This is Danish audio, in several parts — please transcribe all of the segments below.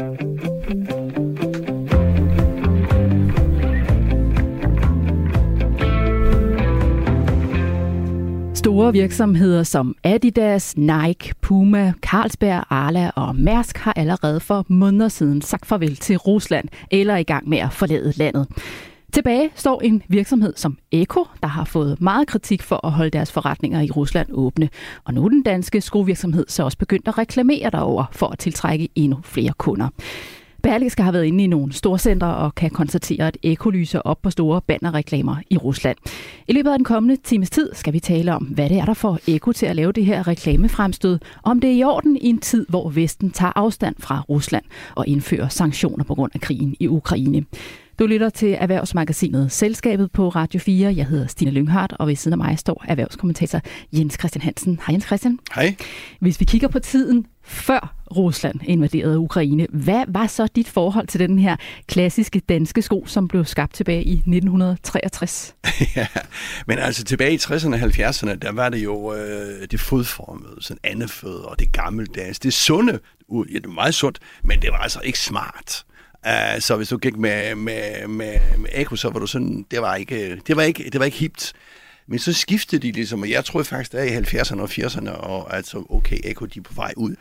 Store virksomheder som Adidas, Nike, Puma, Carlsberg, Arla og Mærsk har allerede for måneder siden sagt farvel til Rusland eller er i gang med at forlade landet. Tilbage står en virksomhed som Eko, der har fået meget kritik for at holde deres forretninger i Rusland åbne. Og nu er den danske skovirksomhed så også begyndt at reklamere derover for at tiltrække endnu flere kunder. Berlingske har været inde i nogle storcentre og kan konstatere, at Eko lyser op på store bannerreklamer i Rusland. I løbet af den kommende times tid skal vi tale om, hvad det er, der får Eko til at lave det her reklamefremstød, om det er i orden i en tid, hvor Vesten tager afstand fra Rusland og indfører sanktioner på grund af krigen i Ukraine. Du lytter til Erhvervsmagasinet Selskabet på Radio 4. Jeg hedder Stine Lynghardt, og ved siden af mig står erhvervskommentator Jens Christian Hansen. Hej Jens Christian. Hej. Hvis vi kigger på tiden før Rusland invaderede Ukraine, hvad var så dit forhold til den her klassiske danske sko, som blev skabt tilbage i 1963? ja, men altså tilbage i 60'erne og 70'erne, der var det jo øh, det fodformede, sådan andefødder og det gammeldags, det sunde, ja, det var meget sundt, men det var altså ikke smart. Uh, så hvis du gik med, med, med, med Eko, så var du sådan, det var ikke, det var ikke, det var ikke hipt. Men så skiftede de ligesom, og jeg tror faktisk, der i 70'erne og 80'erne, og altså, okay, Eko, de er på vej ud.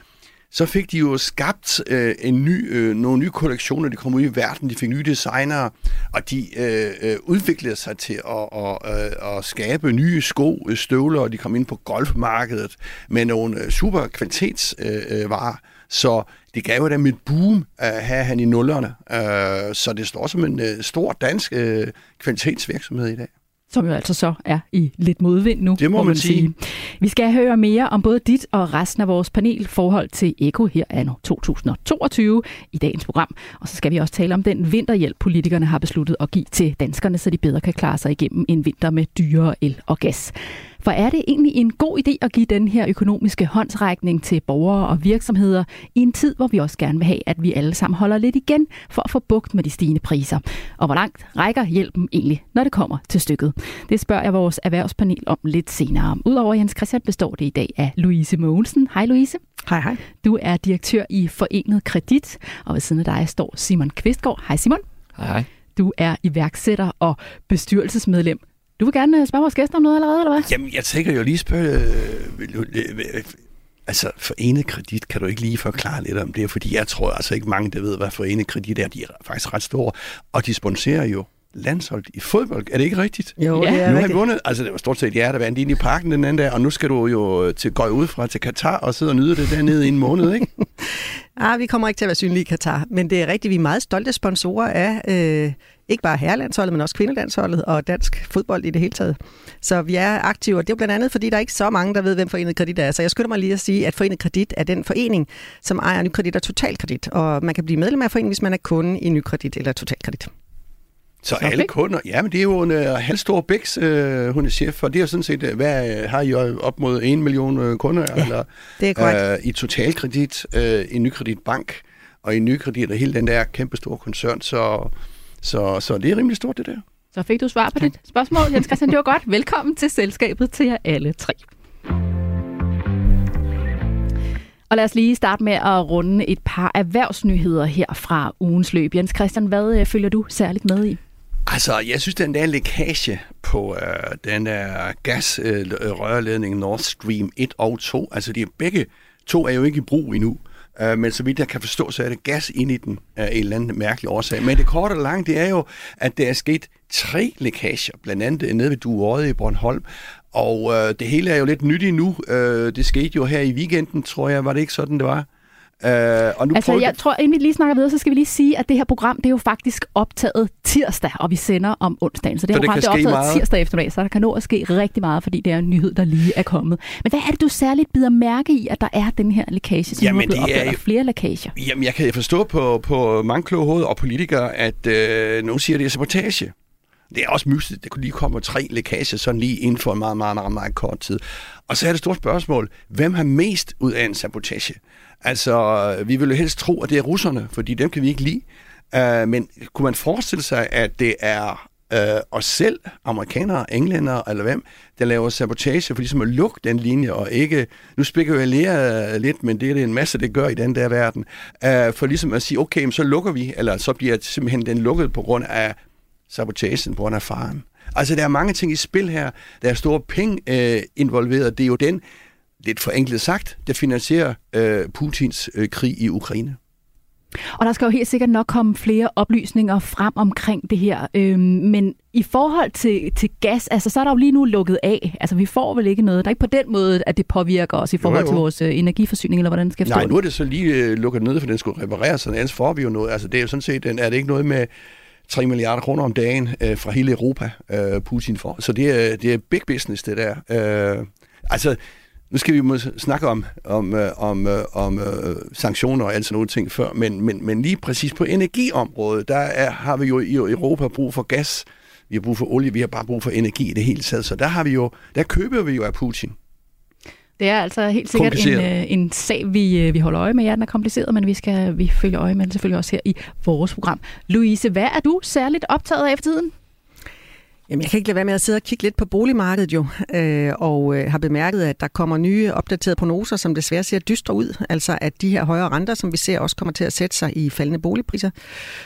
Så fik de jo skabt øh, en ny, øh, nogle nye kollektioner, de kom ud i verden, de fik nye designere, og de øh, øh, udviklede sig til at, og, øh, at skabe nye sko, øh, støvler, og de kom ind på golfmarkedet med nogle øh, super kvalitetsvarer. Øh, øh så det gav jo dem et boom at have han i nullerne. Uh, så det står som en øh, stor dansk øh, kvalitetsvirksomhed i dag som jo altså så er i lidt modvind nu. Det må, må man sige. sige. Vi skal høre mere om både dit og resten af vores panel forhold til Eko her anno 2022 i dagens program. Og så skal vi også tale om den vinterhjælp, politikerne har besluttet at give til danskerne, så de bedre kan klare sig igennem en vinter med dyrere el og gas. For er det egentlig en god idé at give den her økonomiske håndsrækning til borgere og virksomheder i en tid, hvor vi også gerne vil have, at vi alle sammen holder lidt igen for at få bugt med de stigende priser? Og hvor langt rækker hjælpen egentlig, når det kommer til stykket? Det spørger jeg vores erhvervspanel om lidt senere. Udover Jens Christian består det i dag af Louise Mogensen. Hej Louise. Hej hej. Du er direktør i Forenet Kredit, og ved siden af dig står Simon Kvistgaard. Hej Simon. Hej hej. Du er iværksætter og bestyrelsesmedlem du vil gerne øh, spørge vores gæster om noget allerede, eller hvad? Jamen, jeg tænker jo lige spørge... Øh, øh, altså, forenet kredit, kan du ikke lige forklare lidt om det? Fordi jeg tror altså ikke mange, der ved, hvad forenet kredit er. De er faktisk ret store, og de sponsorer jo landshold i fodbold. Er det ikke rigtigt? Jo, ja. det er Nu har vi vundet, altså det var stort set jer, der vandt ind i parken den anden dag, og nu skal du jo til, gå ud fra til Katar og sidde og nyde det dernede i en måned, ikke? ah, vi kommer ikke til at være synlige i Katar, men det er rigtigt, vi er meget stolte sponsorer af øh, ikke bare herrelandsholdet, men også kvindelandsholdet og dansk fodbold i det hele taget. Så vi er aktive, og det er jo blandt andet, fordi der er ikke så mange, der ved, hvem Forenet Kredit er. Så jeg skynder mig lige at sige, at Forenet Kredit er den forening, som ejer Nykredit og Totalkredit. Og man kan blive medlem af foreningen, hvis man er kunde i Nykredit eller Totalkredit. Så okay. alle kunder, ja, men det er jo en uh, halvstor bæks, uh, hun er chef for. Det er sådan set, uh, hvad har I op mod en million uh, kunder? Ja, eller, det er korrekt. Uh, I totalkredit, uh, i Nykredit Bank, og i Nykredit og hele den der kæmpe store koncern, så, så, så det er rimelig stort, det der. Så fik du svar på dit spørgsmål, Jens Christian. Det var godt. Velkommen til selskabet til jer alle tre. Og lad os lige starte med at runde et par erhvervsnyheder her fra ugens løb. Jens Christian, hvad følger du særligt med i? Altså, jeg synes, den der lækage på øh, den der gasrørledning øh, øh Nord Stream 1 og 2, altså de er begge to er jo ikke i brug endnu. Øh, men så vidt jeg kan forstå, så er det gas ind i den af en eller anden mærkelig årsag. Men det korte og lange, det er jo, at der er sket tre lækager, blandt andet øh, nede ved Duerøde i Bornholm. Og øh, det hele er jo lidt nyt endnu. Øh, det skete jo her i weekenden, tror jeg. Var det ikke sådan, det var? Uh, og nu altså, jeg tror, inden vi lige snakker videre, så skal vi lige sige, at det her program, det er jo faktisk optaget tirsdag, og vi sender om onsdagen. Så det her program, det er optaget meget. tirsdag eftermiddag, så der kan nå at ske rigtig meget, fordi det er en nyhed, der lige er kommet. Men hvad er det, du særligt bider mærke i, at der er den her lækage, som jamen, nu er blevet opdaget, flere lækager? Jamen, jeg kan forstå på, på mange kloge hoveder og politikere, at øh, nogen siger, at det er sabotage. Det er også mystisk. Det kunne lige komme tre lækager sådan lige inden for en meget, meget, meget, meget kort tid. Og så er det store stort spørgsmål. Hvem har mest ud af en sabotage? Altså, vi vil jo helst tro, at det er russerne, fordi dem kan vi ikke lide. Uh, men kunne man forestille sig, at det er Øh, os selv amerikanere, englænder eller hvem, der laver sabotage for ligesom at lukke den linje, og ikke, nu spekulerer jeg lidt, men det er det en masse, det gør i den der verden, øh, for ligesom at sige, okay, så lukker vi, eller så bliver simpelthen den lukket på grund af sabotagen, på grund af faren. Altså, der er mange ting i spil her. Der er store penge øh, involveret. Det er jo den, lidt forenklet sagt, der finansierer øh, Putins øh, krig i Ukraine. Og der skal jo helt sikkert nok komme flere oplysninger frem omkring det her. Øhm, men i forhold til, til gas, altså så er der jo lige nu lukket af. Altså vi får vel ikke noget. Der er ikke på den måde, at det påvirker os i forhold jo, jo. til vores øh, energiforsyning, eller hvordan skal jeg Nej, nu er det så lige øh, lukket ned, for den skulle repareres, så ellers får vi jo noget. Altså det er jo sådan set, er det ikke noget med 3 milliarder kroner om dagen øh, fra hele Europa, øh, Putin får. Så det er, det er big business, det der. Øh, altså, nu skal vi måske snakke om, om, øh, om, øh, om øh, sanktioner og alt sådan nogle ting før, men, men, men lige præcis på energiområdet, der er, har vi jo i Europa brug for gas, vi har brug for olie, vi har bare brug for energi i det hele taget, så der, har vi jo, der køber vi jo af Putin. Det er altså helt sikkert en, en sag, vi, vi holder øje med. Ja, den er kompliceret, men vi skal vi følger øje med den selvfølgelig også her i vores program. Louise, hvad er du særligt optaget af efter tiden? Jamen, jeg kan ikke lade være med at sidde og kigge lidt på boligmarkedet jo, øh, og øh, har bemærket, at der kommer nye opdaterede prognoser, som desværre ser dystre ud. Altså at de her højere renter, som vi ser, også kommer til at sætte sig i faldende boligpriser.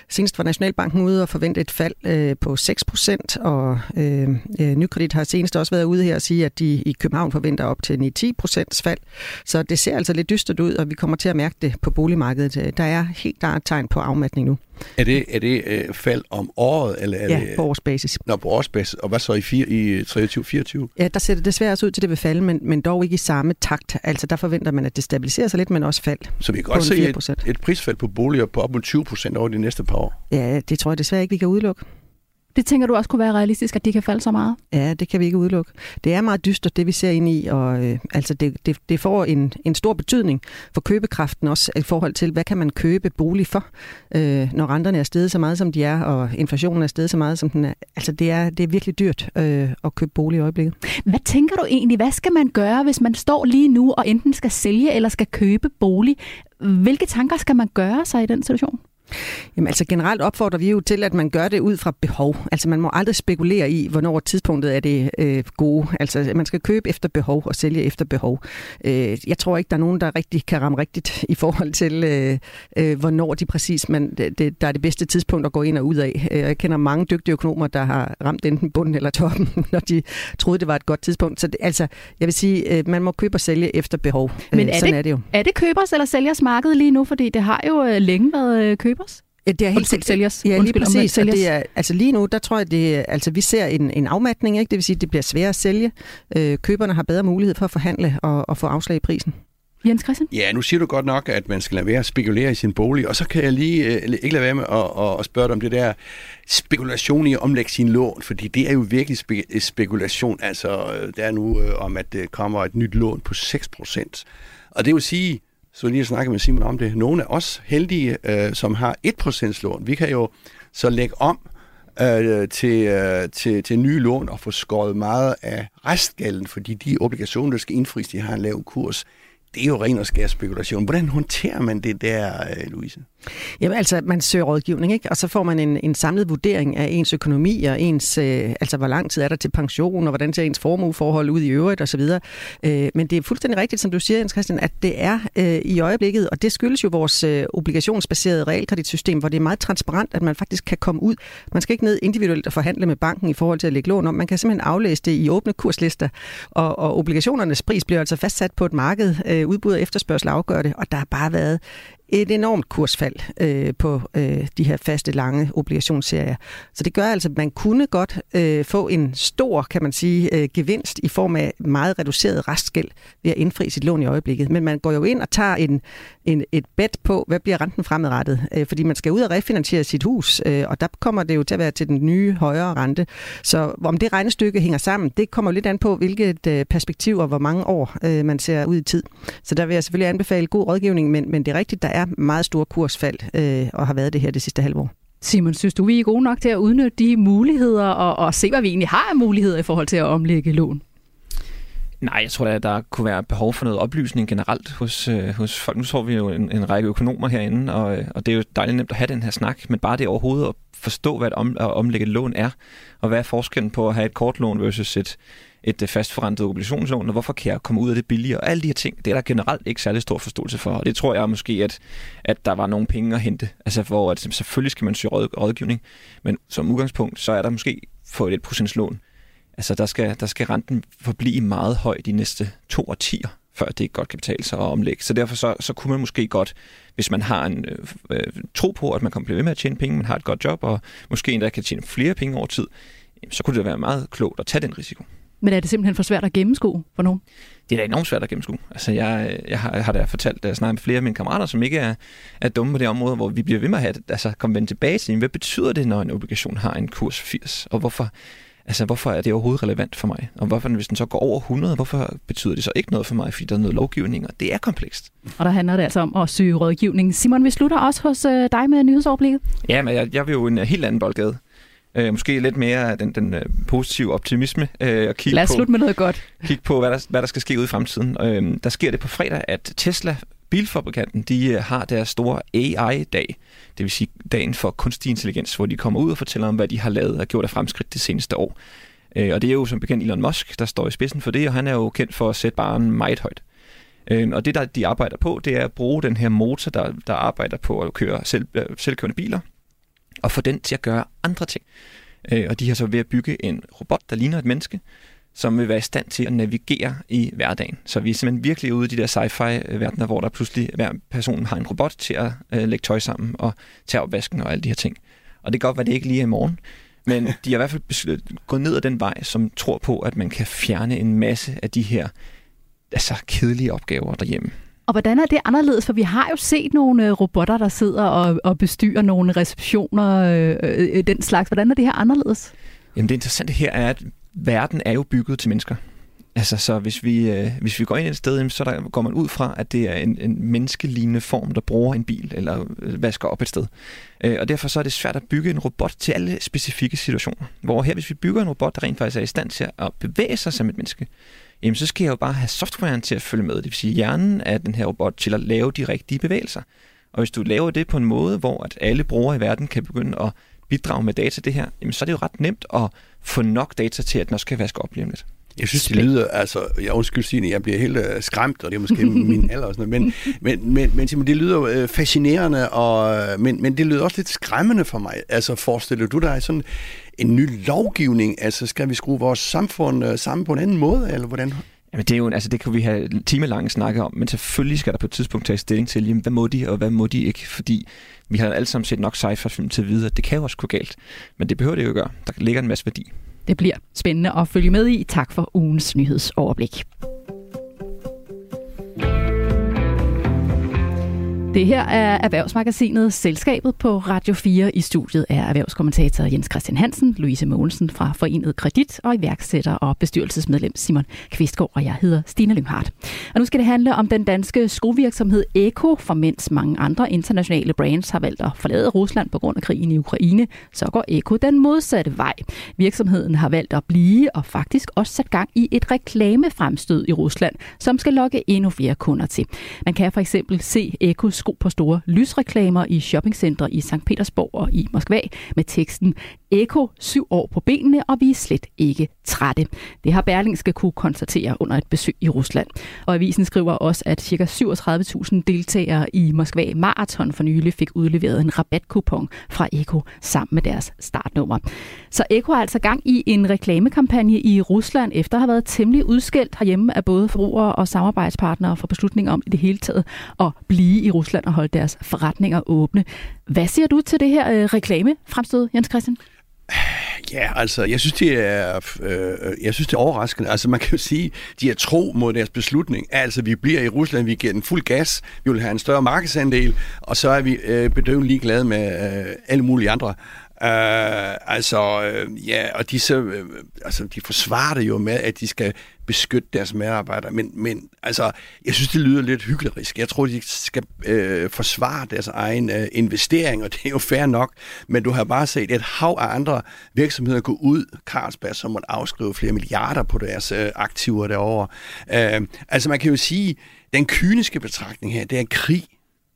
Senest var Nationalbanken ude og forvente et fald øh, på 6 procent, og øh, øh, Nykredit har senest også været ude her og sige, at de i København forventer op til 9-10 procents fald. Så det ser altså lidt dystert ud, og vi kommer til at mærke det på boligmarkedet. Der er helt klart tegn på afmatning nu. Er det, er det øh, fald om året? Eller er ja, det, på årsbasis. Nå, på årsbasis. Og hvad så i, fire, i 23-24? Ja, der ser det desværre også ud til, at det vil falde, men, men dog ikke i samme takt. Altså, der forventer man, at det stabiliserer sig lidt, men også fald. Så vi kan godt se et, et prisfald på boliger på op mod 20 procent over de næste par år? Ja, det tror jeg desværre ikke, vi kan udelukke. Det tænker du også kunne være realistisk, at de kan falde så meget? Ja, det kan vi ikke udelukke. Det er meget dystert, det vi ser ind i, og øh, altså det, det, det får en, en stor betydning for købekraften også i forhold til, hvad kan man købe bolig for, øh, når renterne er steget så meget, som de er, og inflationen er steget så meget, som den er. Altså det er, det er virkelig dyrt øh, at købe bolig i øjeblikket. Hvad tænker du egentlig, hvad skal man gøre, hvis man står lige nu og enten skal sælge eller skal købe bolig? Hvilke tanker skal man gøre sig i den situation? Jamen altså generelt opfordrer vi jo til, at man gør det ud fra behov. Altså man må aldrig spekulere i, hvornår tidspunktet er det øh, gode. Altså man skal købe efter behov og sælge efter behov. Øh, jeg tror ikke, der er nogen, der rigtig kan ramme rigtigt i forhold til, øh, øh, hvornår de præcis, men det, det, der er det bedste tidspunkt at gå ind og ud af. Øh, jeg kender mange dygtige økonomer, der har ramt enten bunden eller toppen, når de troede, det var et godt tidspunkt. Så det, altså, jeg vil sige, øh, man må købe og sælge efter behov. Men er, Sådan det, er det jo. Er det købers eller sælgers marked lige nu? Fordi det har jo øh, længe været køber købers? Ja, det er helt sikkert sælgers. Ja, lige præcis. Sælgers. Det er, altså lige nu, der tror jeg, det altså vi ser en, en afmatning, ikke? det vil sige, at det bliver sværere at sælge. Øh, køberne har bedre mulighed for at forhandle og, og få afslag i prisen. Jens Christian? Ja, nu siger du godt nok, at man skal lade være at spekulere i sin bolig, og så kan jeg lige øh, ikke lade være med at, at spørge dig om det der spekulation i at omlægge sin lån, fordi det er jo virkelig spe- spekulation. Altså, øh, der er nu øh, om, at det kommer et nyt lån på 6%. Og det vil sige, så lige snakke med Simon om det. Nogle af os heldige, øh, som har 1% lån, vi kan jo så lægge om øh, til, øh, til, til nye lån og få skåret meget af restgælden, fordi de obligationer, der skal indfries, de har en lav kurs det er jo ren og skær spekulation. Hvordan håndterer man det der, øh, Louise? Jamen altså, man søger rådgivning, ikke? og så får man en, en samlet vurdering af ens økonomi, og ens, øh, altså hvor lang tid er der til pension, og hvordan ser ens formueforhold ud i øvrigt osv. Øh, men det er fuldstændig rigtigt, som du siger, Jens Christian, at det er øh, i øjeblikket, og det skyldes jo vores øh, obligationsbaserede realkreditsystem, hvor det er meget transparent, at man faktisk kan komme ud. Man skal ikke ned individuelt og forhandle med banken i forhold til at lægge lån om. Man kan simpelthen aflæse det i åbne kurslister, og, og obligationernes pris bliver altså fastsat på et marked, øh, udbud og efterspørgsel afgør det, og der har bare været et enormt kursfald øh, på øh, de her faste lange obligationsserier. Så det gør altså, at man kunne godt øh, få en stor, kan man sige, øh, gevinst i form af meget reduceret restgæld ved at indfri sit lån i øjeblikket. Men man går jo ind og tager en, en, et bet på, hvad bliver renten fremadrettet? Øh, fordi man skal ud og refinansiere sit hus, øh, og der kommer det jo til at være til den nye højere rente. Så om det regnestykke hænger sammen, det kommer lidt an på, hvilket øh, perspektiv og hvor mange år øh, man ser ud i tid. Så der vil jeg selvfølgelig anbefale god rådgivning, men, men det er rigtigt, der er meget store kursfald øh, og har været det her det sidste halvår. Simon, synes du, vi er gode nok til at udnytte de muligheder og, og se, hvad vi egentlig har af muligheder i forhold til at omlægge lån? Nej, jeg tror, at der kunne være behov for noget oplysning generelt hos, øh, hos folk. Nu så vi jo en, en række økonomer herinde, og, øh, og det er jo dejligt nemt at have den her snak, men bare det overhovedet at forstå, hvad et om, at omlægge et lån er, og hvad er forskellen på at have et kortlån versus et, et øh, fastforrentet obligationslån, og hvorfor kan jeg komme ud af det billigere, og alle de her ting, det er der generelt ikke særlig stor forståelse for, og det tror jeg måske, at, at der var nogle penge at hente, altså hvor at, selvfølgelig skal man søge råd, rådgivning, men som udgangspunkt, så er der måske for et 1% lån, altså der skal, der skal renten forblive meget høj de næste to årtier, før det godt kan betale sig at omlægge. Så derfor så, så kunne man måske godt, hvis man har en øh, øh, tro på, at man kan blive ved med at tjene penge, man har et godt job, og måske endda kan tjene flere penge over tid, så kunne det være meget klogt at tage den risiko. Men er det simpelthen for svært at gennemskue for nogen? Det er da enormt svært at gennemskue. Altså, jeg, jeg, har, jeg har da fortalt, da jeg snakker med flere af mine kammerater, som ikke er, er dumme på det område, hvor vi bliver ved med at have det. Altså, komme vende tilbage til, hvad betyder det, når en obligation har en kurs 80? Og hvorfor, altså, hvorfor er det overhovedet relevant for mig? Og hvorfor, hvis den så går over 100, hvorfor betyder det så ikke noget for mig, fordi der er noget lovgivning, og det er komplekst. Og der handler det altså om at søge rådgivning. Simon, vi slutter også hos øh, dig med nyhedsoverblikket. Ja, men jeg, jeg vil jo en helt anden boldgade. Øh, måske lidt mere den, den øh, positive optimisme. Øh, og kigge Lad os på, slutte med noget godt. Kigge på, hvad der, hvad der skal ske ude i fremtiden. Øh, der sker det på fredag, at Tesla, bilfabrikanten, de øh, har deres store AI-dag. Det vil sige dagen for kunstig intelligens, hvor de kommer ud og fortæller om, hvad de har lavet og gjort af fremskridt det seneste år. Øh, og det er jo som bekendt Elon Musk, der står i spidsen for det, og han er jo kendt for at sætte baren meget højt. Øh, og det, der de arbejder på, det er at bruge den her motor, der, der arbejder på at køre selv, øh, selvkørende biler, og få den til at gøre andre ting. Øh, og de har så ved at bygge en robot, der ligner et menneske, som vil være i stand til at navigere i hverdagen. Så vi er simpelthen virkelig ude i de der sci-fi-verdener, hvor der pludselig hver person har en robot til at øh, lægge tøj sammen og tage opvasken og alle de her ting. Og det kan godt være, det ikke lige er i morgen, men de har i hvert fald gået ned ad den vej, som tror på, at man kan fjerne en masse af de her altså, kedelige opgaver derhjemme. Og hvordan er det anderledes? For vi har jo set nogle øh, robotter, der sidder og, og bestyrer nogle receptioner, øh, øh, øh, den slags. Hvordan er det her anderledes? Jamen det interessante her er, at verden er jo bygget til mennesker. Altså, så hvis vi, øh, hvis vi går ind et sted, så der, går man ud fra, at det er en, en menneskelignende form, der bruger en bil eller øh, vasker op et sted. Øh, og derfor så er det svært at bygge en robot til alle specifikke situationer. Hvor her, hvis vi bygger en robot, der rent faktisk er i stand til at bevæge sig som et menneske, jamen så skal jeg jo bare have softwaren til at følge med. Det vil sige hjernen af den her robot til at lave de rigtige bevægelser. Og hvis du laver det på en måde, hvor at alle brugere i verden kan begynde at bidrage med data det her, jamen så er det jo ret nemt at få nok data til, at den også kan vaske op lige om lidt. Jeg synes, det lyder, altså, jeg undskyld Signe, jeg bliver helt uh, skræmt, og det er måske min alder og sådan noget, men, men, men, men Simon, det lyder uh, fascinerende, og, men, men det lyder også lidt skræmmende for mig. Altså, forestiller du dig sådan en ny lovgivning? Altså, skal vi skrue vores samfund uh, sammen på en anden måde, eller hvordan? Jamen det er jo, altså det kan vi have timelange snakke om, men selvfølgelig skal der på et tidspunkt tage stilling til, jamen, hvad må de, og hvad må de ikke, fordi vi har alle sammen set nok sci-fi-film til at vide, at det kan jo også gå galt. Men det behøver det jo at gøre. Der ligger en masse værdi. Det bliver spændende at følge med i. Tak for ugens nyhedsoverblik. Det her er Erhvervsmagasinet Selskabet på Radio 4. I studiet er erhvervskommentator Jens Christian Hansen, Louise Mogensen fra Forenet Kredit og iværksætter og bestyrelsesmedlem Simon Kvistgaard, og jeg hedder Stine Lynghardt. Og nu skal det handle om den danske skovirksomhed Eko, for mens mange andre internationale brands har valgt at forlade Rusland på grund af krigen i Ukraine, så går Eko den modsatte vej. Virksomheden har valgt at blive og faktisk også sat gang i et reklamefremstød i Rusland, som skal lokke endnu flere kunder til. Man kan for eksempel se Ekos sko på store lysreklamer i shoppingcentre i St. Petersborg og i Moskva med teksten Eko syv år på benene, og vi er slet ikke trætte. Det har Berlingske kunne konstatere under et besøg i Rusland. Og avisen skriver også, at ca. 37.000 deltagere i Moskva Marathon for nylig fik udleveret en rabatkupon fra Eko sammen med deres startnummer. Så Eko har altså gang i en reklamekampagne i Rusland, efter at have været temmelig udskældt herhjemme af både forbrugere og samarbejdspartnere for beslutninger om i det hele taget at blive i Rusland og holde deres forretninger åbne. Hvad siger du til det her øh, reklamefremstød, Jens Christian? Ja, altså, jeg synes, det er, øh, øh, jeg synes, det er overraskende. Altså, man kan jo sige, de er tro mod deres beslutning. Altså, vi bliver i Rusland, vi giver den fuld gas, vi vil have en større markedsandel, og så er vi øh, bedøvende ligeglade med øh, alle mulige andre. Uh, altså, øh, ja, og de, så, øh, altså, de forsvarer det jo med, at de skal beskytte deres medarbejdere. Men, men altså, jeg synes, det lyder lidt hyggelig. Jeg tror, de skal øh, forsvare deres egen øh, investering, og det er jo fair nok. Men du har bare set et hav af andre virksomheder gå ud, Carlsberg, som måtte afskrive flere milliarder på deres øh, aktiver derovre. Øh, altså, man kan jo sige, den kyniske betragtning her, det er krig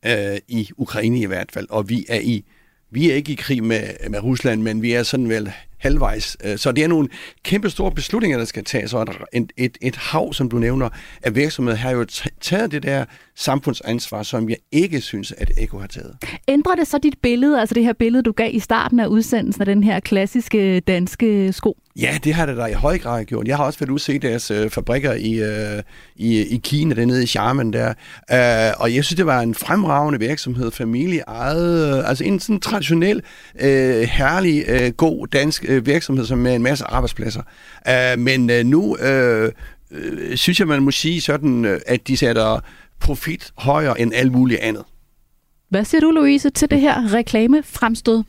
øh, i Ukraine i hvert fald, og vi er i vi er ikke i krig med, med Rusland, men vi er sådan vel halvvejs. Øh, så det er nogle kæmpe store beslutninger, der skal tages, og et, et, et hav, som du nævner, af virksomheder har jo taget det der samfundsansvar, som jeg ikke synes, at Eko har taget. Ændrer det så dit billede, altså det her billede, du gav i starten af udsendelsen af den her klassiske danske sko? Ja, det har det da i høj grad gjort. Jeg har også været ude se deres øh, fabrikker i, øh, i, i Kina, dernede i Charmen der. Øh, og jeg synes, det var en fremragende virksomhed, familieejet, øh, altså en sådan traditionel, øh, herlig, øh, god dansk øh, virksomhed, som med en masse arbejdspladser. Øh, men øh, nu øh, øh, synes jeg, man må sige sådan, at de sætter profit højere end alt muligt andet. Hvad siger du, Louise, til det her reklamefremstød?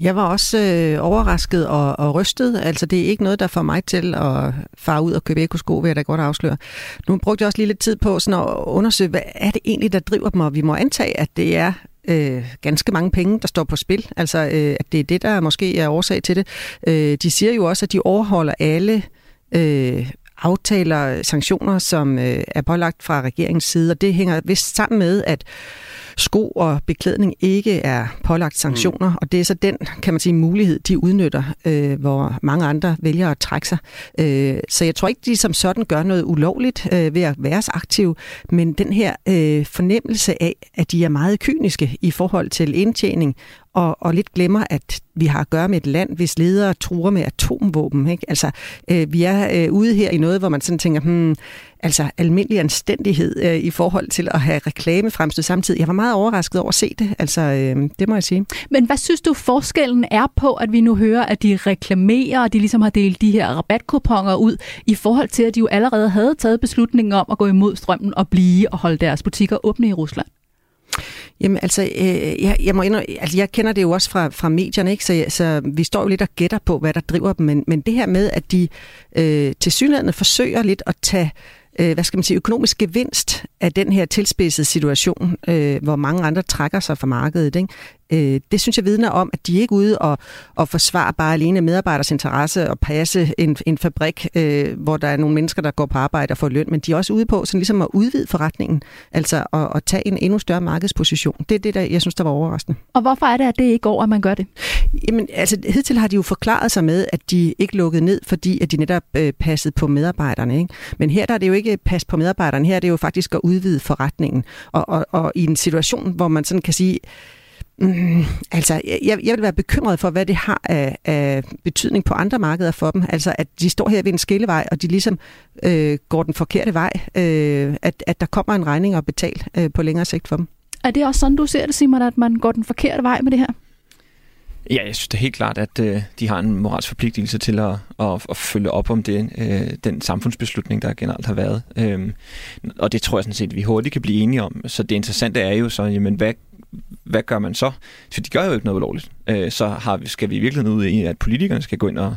Jeg var også øh, overrasket og, og rystet. Altså, det er ikke noget, der får mig til at fare ud og købe ekosko, vil jeg da godt afsløre. Nu brugte jeg også lige lidt tid på sådan at undersøge, hvad er det egentlig, der driver dem, og vi må antage, at det er øh, ganske mange penge, der står på spil. Altså, øh, at det er det, der måske er årsag til det. Øh, de siger jo også, at de overholder alle øh, aftaler, sanktioner, som øh, er pålagt fra regeringens side, og det hænger vist sammen med, at sko og beklædning ikke er pålagt sanktioner, mm. og det er så den, kan man sige, mulighed, de udnytter, øh, hvor mange andre vælger at trække sig. Øh, så jeg tror ikke, de som sådan gør noget ulovligt øh, ved at være så aktive, men den her øh, fornemmelse af, at de er meget kyniske i forhold til indtjening og, og lidt glemmer, at vi har at gøre med et land, hvis ledere truer med atomvåben. Ikke? Altså, øh, vi er øh, ude her i noget, hvor man sådan tænker, hmm, altså almindelig anstændighed øh, i forhold til at have reklame fremstået samtidig. Jeg var meget overrasket over at se det, altså øh, det må jeg sige. Men hvad synes du forskellen er på, at vi nu hører, at de reklamerer, og de ligesom har delt de her rabatkuponger ud, i forhold til, at de jo allerede havde taget beslutningen om at gå imod strømmen og blive og holde deres butikker åbne i Rusland? Jamen altså, øh, jeg, jeg, må indre, altså, jeg kender det jo også fra, fra medierne, ikke? Så, så vi står jo lidt og gætter på, hvad der driver dem, men, men det her med, at de øh, til synligheden forsøger lidt at tage øh, hvad skal man sige, økonomisk gevinst af den her tilspidsede situation, øh, hvor mange andre trækker sig fra markedet. Ikke? Øh, det synes jeg vidner om, at de ikke er ude og, og forsvare bare alene medarbejders interesse og passe en, en fabrik, øh, hvor der er nogle mennesker, der går på arbejde og får løn, men de er også ude på sådan ligesom at udvide forretningen, altså at, at tage en endnu større markedsposition. Det er det, der jeg synes, der var overraskende. Og hvorfor er det, at det ikke går, at man gør det? Jamen, altså, hidtil har de jo forklaret sig med, at de ikke lukkede ned, fordi at de netop øh, passede på medarbejderne. Ikke? Men her der er det jo ikke pas på medarbejderne, her er det jo faktisk at udvide forretningen. Og, og, og i en situation, hvor man sådan kan sige, Mm, altså, jeg, jeg vil være bekymret for, hvad det har af, af betydning på andre markeder for dem. Altså, at de står her ved en skillevej, og de ligesom øh, går den forkerte vej. Øh, at, at der kommer en regning at betale øh, på længere sigt for dem. Er det også sådan, du ser det, Simon, at man går den forkerte vej med det her? Ja, jeg synes det er helt klart, at øh, de har en moralsk forpligtelse til at, at, at følge op om det, øh, den samfundsbeslutning, der generelt har været. Øhm, og det tror jeg sådan set, at vi hurtigt kan blive enige om. Så det interessante er jo så, jamen, hvad, hvad gør man så? For de gør jo ikke noget ulovligt. Øh, så har vi, skal vi virkelig ud i, at politikerne skal gå ind og,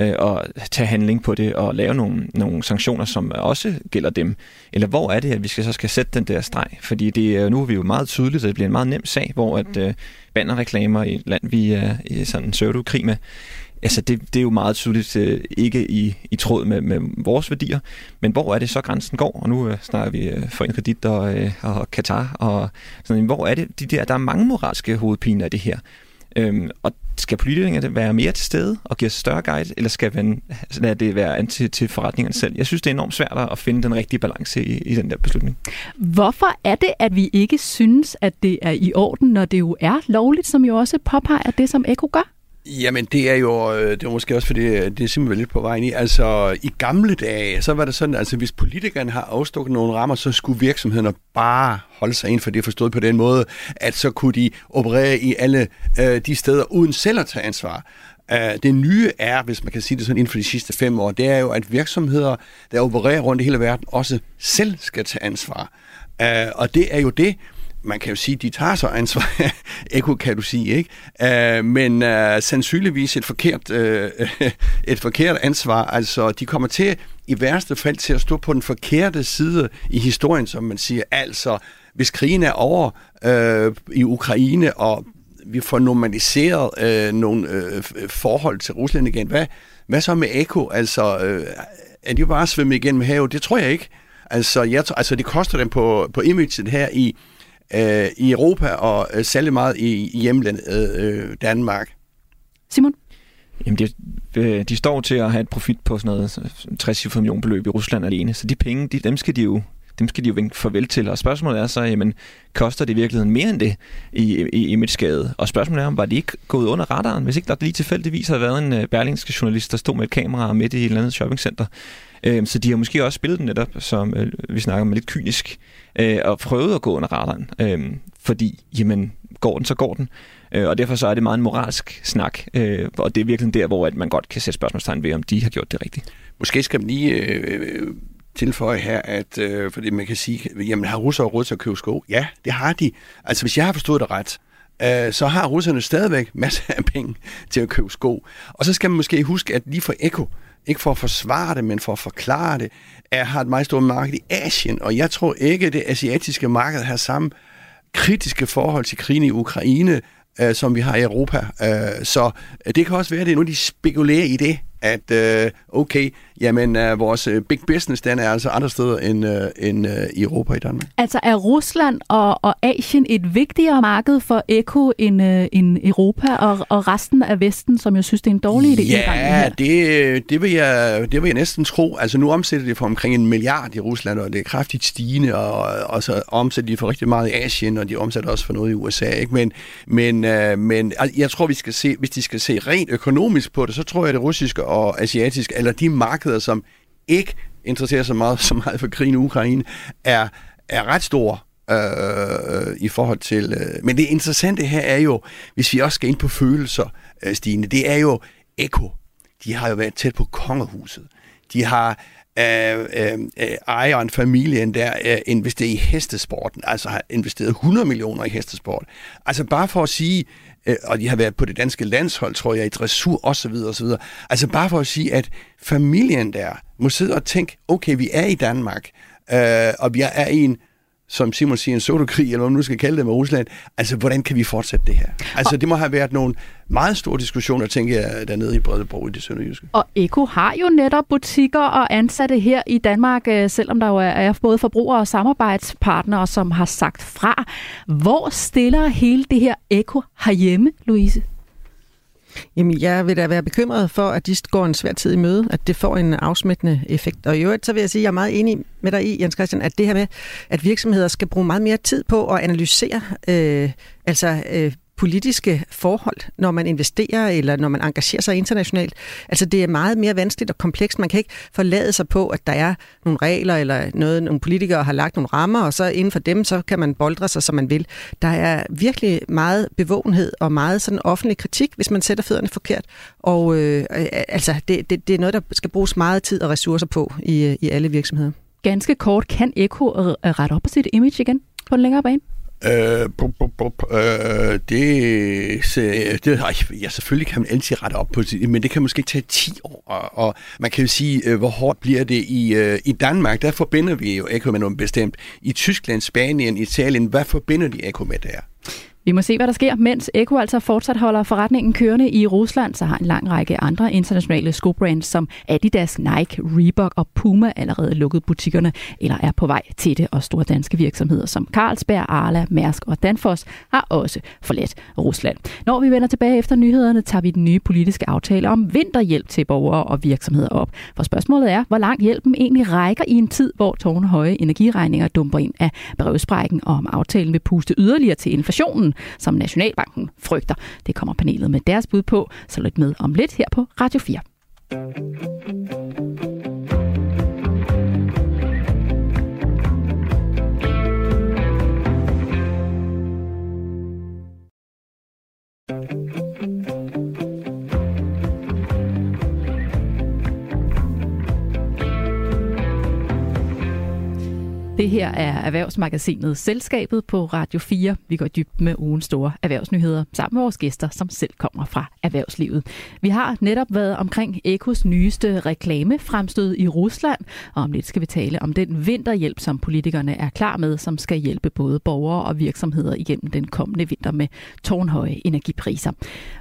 øh, og tage handling på det og lave nogle, nogle sanktioner, som også gælder dem. Eller hvor er det, at vi skal, så skal sætte den der streg? Fordi det nu er vi jo meget tydeligt, at det bliver en meget nem sag, hvor at øh, bannerreklamer i et land, vi er i sådan en pseudo-krig med, altså det, det er jo meget tydeligt øh, ikke i, i tråd med, med vores værdier. Men hvor er det så grænsen går? Og nu øh, snakker vi øh, en Kredit og, øh, og Katar. Og sådan, hvor er det? De der, der er mange moralske hovedpiner af det her. Øhm, og skal politikerne være mere til stede og give større guide, eller skal man lade det være anti til forretningerne selv? Jeg synes, det er enormt svært at finde den rigtige balance i, i den der beslutning. Hvorfor er det, at vi ikke synes, at det er i orden, når det jo er lovligt, som jo også påpeger det, som Eko gør? Jamen, det er jo øh, det er måske også, fordi øh, det er simpelthen lidt på vejen i. Altså, i gamle dage, så var det sådan, altså hvis politikerne har afstukket nogle rammer, så skulle virksomhederne bare holde sig ind for det forstået på den måde, at så kunne de operere i alle øh, de steder, uden selv at tage ansvar. Uh, det nye er, hvis man kan sige det sådan inden for de sidste fem år, det er jo, at virksomheder, der opererer rundt i hele verden, også selv skal tage ansvar. Uh, og det er jo det, man kan jo sige, de tager så ansvar. Eko kan du sige, ikke? Øh, men øh, sandsynligvis et forkert, øh, et forkert ansvar. Altså, de kommer til i værste fald til at stå på den forkerte side i historien, som man siger. Altså, hvis krigen er over øh, i Ukraine, og vi får normaliseret øh, nogle øh, forhold til Rusland igen, hvad, hvad så med Eko? Altså, øh, er de bare svømme igennem havet? Det tror jeg ikke. Altså, jeg, altså det koster dem på, på imaget her i, øh, i Europa, og øh, særlig meget i, i hjemlandet øh, Danmark. Simon? Jamen, de, øh, de står til at have et profit på sådan noget 60 millioner beløb i Rusland alene, så de penge, de, dem skal de jo dem skal de jo vinke farvel til. Og spørgsmålet er så, jamen, koster det i virkeligheden mere end det i, i imageskade? Og spørgsmålet er, om var de ikke gået under radaren, hvis ikke der lige tilfældigvis havde været en berlingske journalist, der stod med et kamera midt i et eller andet shoppingcenter. Så de har måske også spillet den netop, som vi snakker om, lidt kynisk, øh, og prøvede at gå under radaren. øh, fordi, jamen, går den, så går den. Øh, og derfor så er det meget en moralsk snak, øh, og det er virkelig der, hvor at man godt kan sætte spørgsmålstegn ved, om de har gjort det rigtigt. Måske skal man lige øh, øh, tilføje her, at øh, fordi man kan sige, jamen har russere råd til at købe sko? Ja, det har de. Altså hvis jeg har forstået det ret, øh, så har russerne stadigvæk masser af penge til at købe sko. Og så skal man måske huske, at lige for Eko, ikke for at forsvare det, men for at forklare det, er, har et meget stort marked i Asien, og jeg tror ikke, at det asiatiske marked har samme kritiske forhold til krigen i Ukraine, øh, som vi har i Europa. Øh, så det kan også være, at det er nu, de spekulerer i det, at øh, okay, jamen øh, vores øh, big business, den er altså andre steder end, øh, end øh, i Europa i Danmark. Altså er Rusland og, og Asien et vigtigere marked for Eko end, øh, end Europa og, og resten af Vesten, som jeg synes, det er en dårlig idé? Ja, det, det, vil jeg, det vil jeg næsten tro. Altså nu omsætter det for omkring en milliard i Rusland, og det er kraftigt stigende, og, og så omsætter de for rigtig meget i Asien, og de omsætter også for noget i USA. Ikke? Men, men, øh, men jeg tror, vi skal se, hvis de skal se rent økonomisk på det, så tror jeg, at det russiske og asiatisk, eller de markeder, som ikke interesserer sig meget, så meget for krigen i Ukraine, er, er ret store øh, i forhold til... Øh. Men det interessante her er jo, hvis vi også skal ind på følelser, øh, Stine, det er jo Eko. De har jo været tæt på kongehuset. De har øh, øh, øh ejeren, familien der, øh, investeret i hestesporten, altså har investeret 100 millioner i hestesport. Altså bare for at sige, øh, og de har været på det danske landshold, tror jeg, i dressur osv. osv. Altså bare for at sige, at familien der må sidde og tænke, okay, vi er i Danmark, øh, og vi er i en som Simon siger, en sodokrig, eller hvad man nu skal kalde det med Rusland. Altså, hvordan kan vi fortsætte det her? Altså, det må have været nogle meget store diskussioner, tænker jeg, dernede i Bredebro i det sønderjyske. Og Eko har jo netop butikker og ansatte her i Danmark, øh, selvom der jo er både forbrugere og samarbejdspartnere, som har sagt fra. Hvor stiller hele det her Eko herhjemme, Louise? Jamen, jeg vil da være bekymret for, at de går en svær tid i møde, at det får en afsmittende effekt. Og i øvrigt, så vil jeg sige, at jeg er meget enig med dig i, Jens Christian, at det her med, at virksomheder skal bruge meget mere tid på at analysere øh, altså øh, politiske forhold, når man investerer eller når man engagerer sig internationalt. Altså det er meget mere vanskeligt og komplekst. Man kan ikke forlade sig på, at der er nogle regler eller noget, nogle politikere har lagt nogle rammer, og så inden for dem, så kan man boldre sig, som man vil. Der er virkelig meget bevågenhed og meget sådan offentlig kritik, hvis man sætter fødderne forkert. Og øh, altså, det, det, det er noget, der skal bruges meget tid og ressourcer på i, i alle virksomheder. Ganske kort, kan Eko rette op på sit image igen på den længere bane? Øh, bup, bup, bup, øh, det, det, ej, ja, selvfølgelig kan man altid rette op på det, men det kan måske tage 10 år, og, og man kan jo sige, øh, hvor hårdt bliver det i, øh, i Danmark, der forbinder vi jo ekko med noget bestemt. I Tyskland, Spanien, Italien, hvad forbinder de ekko med der? Vi må se, hvad der sker. Mens Eko altså fortsat holder forretningen kørende i Rusland, så har en lang række andre internationale skobrands som Adidas, Nike, Reebok og Puma allerede lukket butikkerne eller er på vej til det. Og store danske virksomheder som Carlsberg, Arla, Mærsk og Danfoss har også forladt Rusland. Når vi vender tilbage efter nyhederne, tager vi den nye politiske aftale om vinterhjælp til borgere og virksomheder op. For spørgsmålet er, hvor langt hjælpen egentlig rækker i en tid, hvor tårnehøje energiregninger dumper ind af brevsprækken, og om aftalen vil puste yderligere til inflationen inflationen, som Nationalbanken frygter. Det kommer panelet med deres bud på, så lyt med om lidt her på Radio 4. thank you Det her er Erhvervsmagasinet Selskabet på Radio 4. Vi går dybt med ugens store erhvervsnyheder sammen med vores gæster, som selv kommer fra erhvervslivet. Vi har netop været omkring Ekos nyeste reklamefremstød i Rusland, og om lidt skal vi tale om den vinterhjælp, som politikerne er klar med, som skal hjælpe både borgere og virksomheder igennem den kommende vinter med tårnhøje energipriser.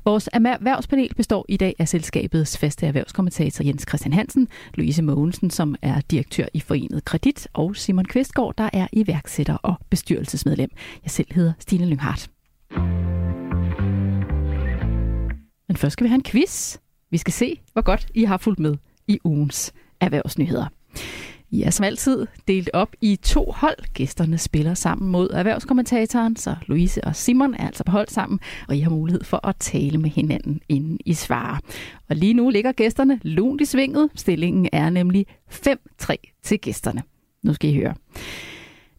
Vores erhvervspanel består i dag af selskabets faste erhvervskommentator Jens Christian Hansen, Louise Mogensen, som er direktør i Forenet Kredit, og Simon Kvist, Kvistgaard, der er iværksætter og bestyrelsesmedlem. Jeg selv hedder Stine Lynghardt. Men først skal vi have en quiz. Vi skal se, hvor godt I har fulgt med i ugens erhvervsnyheder. I er som altid delt op i to hold. Gæsterne spiller sammen mod erhvervskommentatoren, så Louise og Simon er altså på hold sammen, og I har mulighed for at tale med hinanden, inden I svarer. Og lige nu ligger gæsterne lunt i svinget. Stillingen er nemlig 5-3 til gæsterne. Nu skal I høre.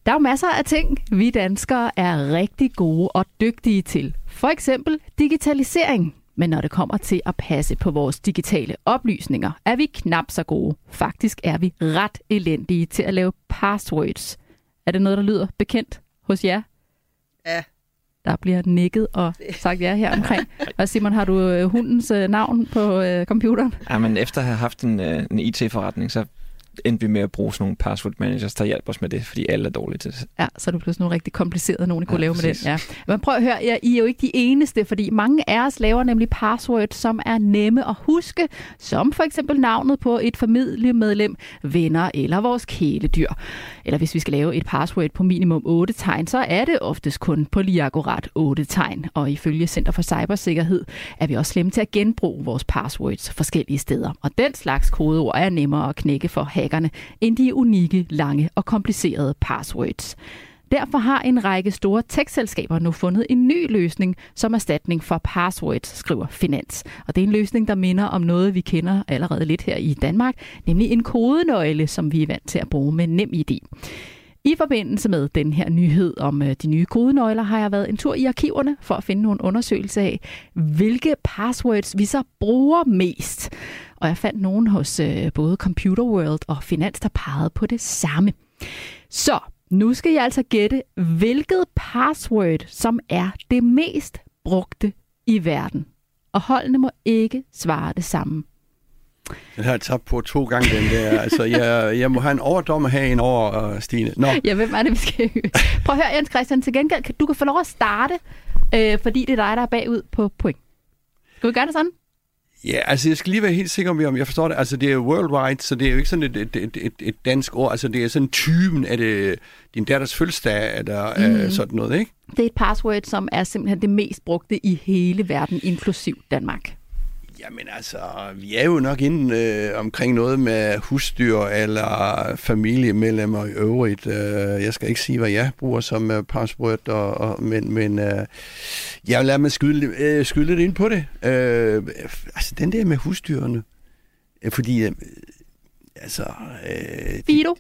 Der er jo masser af ting, vi danskere er rigtig gode og dygtige til. For eksempel digitalisering. Men når det kommer til at passe på vores digitale oplysninger, er vi knap så gode. Faktisk er vi ret elendige til at lave passwords. Er det noget, der lyder bekendt hos jer? Ja. Der bliver nikket og sagt ja her omkring. Og Simon, har du øh, hundens øh, navn på øh, computeren? Ja, men efter at have haft en, en IT-forretning, så endte vi med at bruge sådan nogle password managers, der hjælper os med det, fordi alle er dårlige til det. Ja, så er det pludselig nogle rigtig komplicerede, nogen I kunne ja, lave præcis. med den. Ja. Men prøv at høre, ja, I er jo ikke de eneste, fordi mange af os laver nemlig passwords, som er nemme at huske, som for eksempel navnet på et familiemedlem, venner eller vores kæledyr. Eller hvis vi skal lave et password på minimum 8 tegn, så er det oftest kun på lige akkurat 8 tegn. Og ifølge Center for Cybersikkerhed er vi også slemme til at genbruge vores passwords forskellige steder. Og den slags kodeord er nemmere at knække for hackerne end de unikke, lange og komplicerede passwords. Derfor har en række store tekstselskaber nu fundet en ny løsning som erstatning for passwords, skriver Finans. Og det er en løsning, der minder om noget, vi kender allerede lidt her i Danmark, nemlig en kodenøgle, som vi er vant til at bruge med NemID. I forbindelse med den her nyhed om øh, de nye kodenøgler, har jeg været en tur i arkiverne for at finde nogle undersøgelser af, hvilke passwords vi så bruger mest. Og jeg fandt nogen hos øh, både Computer World og Finans, der pegede på det samme. Så nu skal jeg altså gætte, hvilket password, som er det mest brugte i verden. Og holdene må ikke svare det samme. Den har jeg tabt på to gange, den der. Altså, jeg, jeg må have en overdommer her en over, Stine. Nå. Ja, hvem er det, vi skal Prøv at høre, Jens Christian, til gengæld, du kan få lov at starte, øh, fordi det er dig, der er bagud på point. Skal vi gøre det sådan? Ja, altså jeg skal lige være helt sikker om, jeg forstår det. Altså det er worldwide, så det er jo ikke sådan et, et, et, et, et dansk ord. Altså det er sådan typen af det, din datters fødselsdag, eller mm. sådan noget, ikke? Det er et password, som er simpelthen det mest brugte i hele verden, inklusiv Danmark. Jamen altså, vi er jo nok inde øh, omkring noget med husdyr eller familiemedlemmer i øvrigt. Øh, jeg skal ikke sige, hvad jeg bruger som uh, password, og, og, men, men øh, jeg vil lade mig skyde, øh, skyde lidt ind på det. Øh, altså, den der med husdyrene. Øh, fordi, øh, altså... Øh, Fido?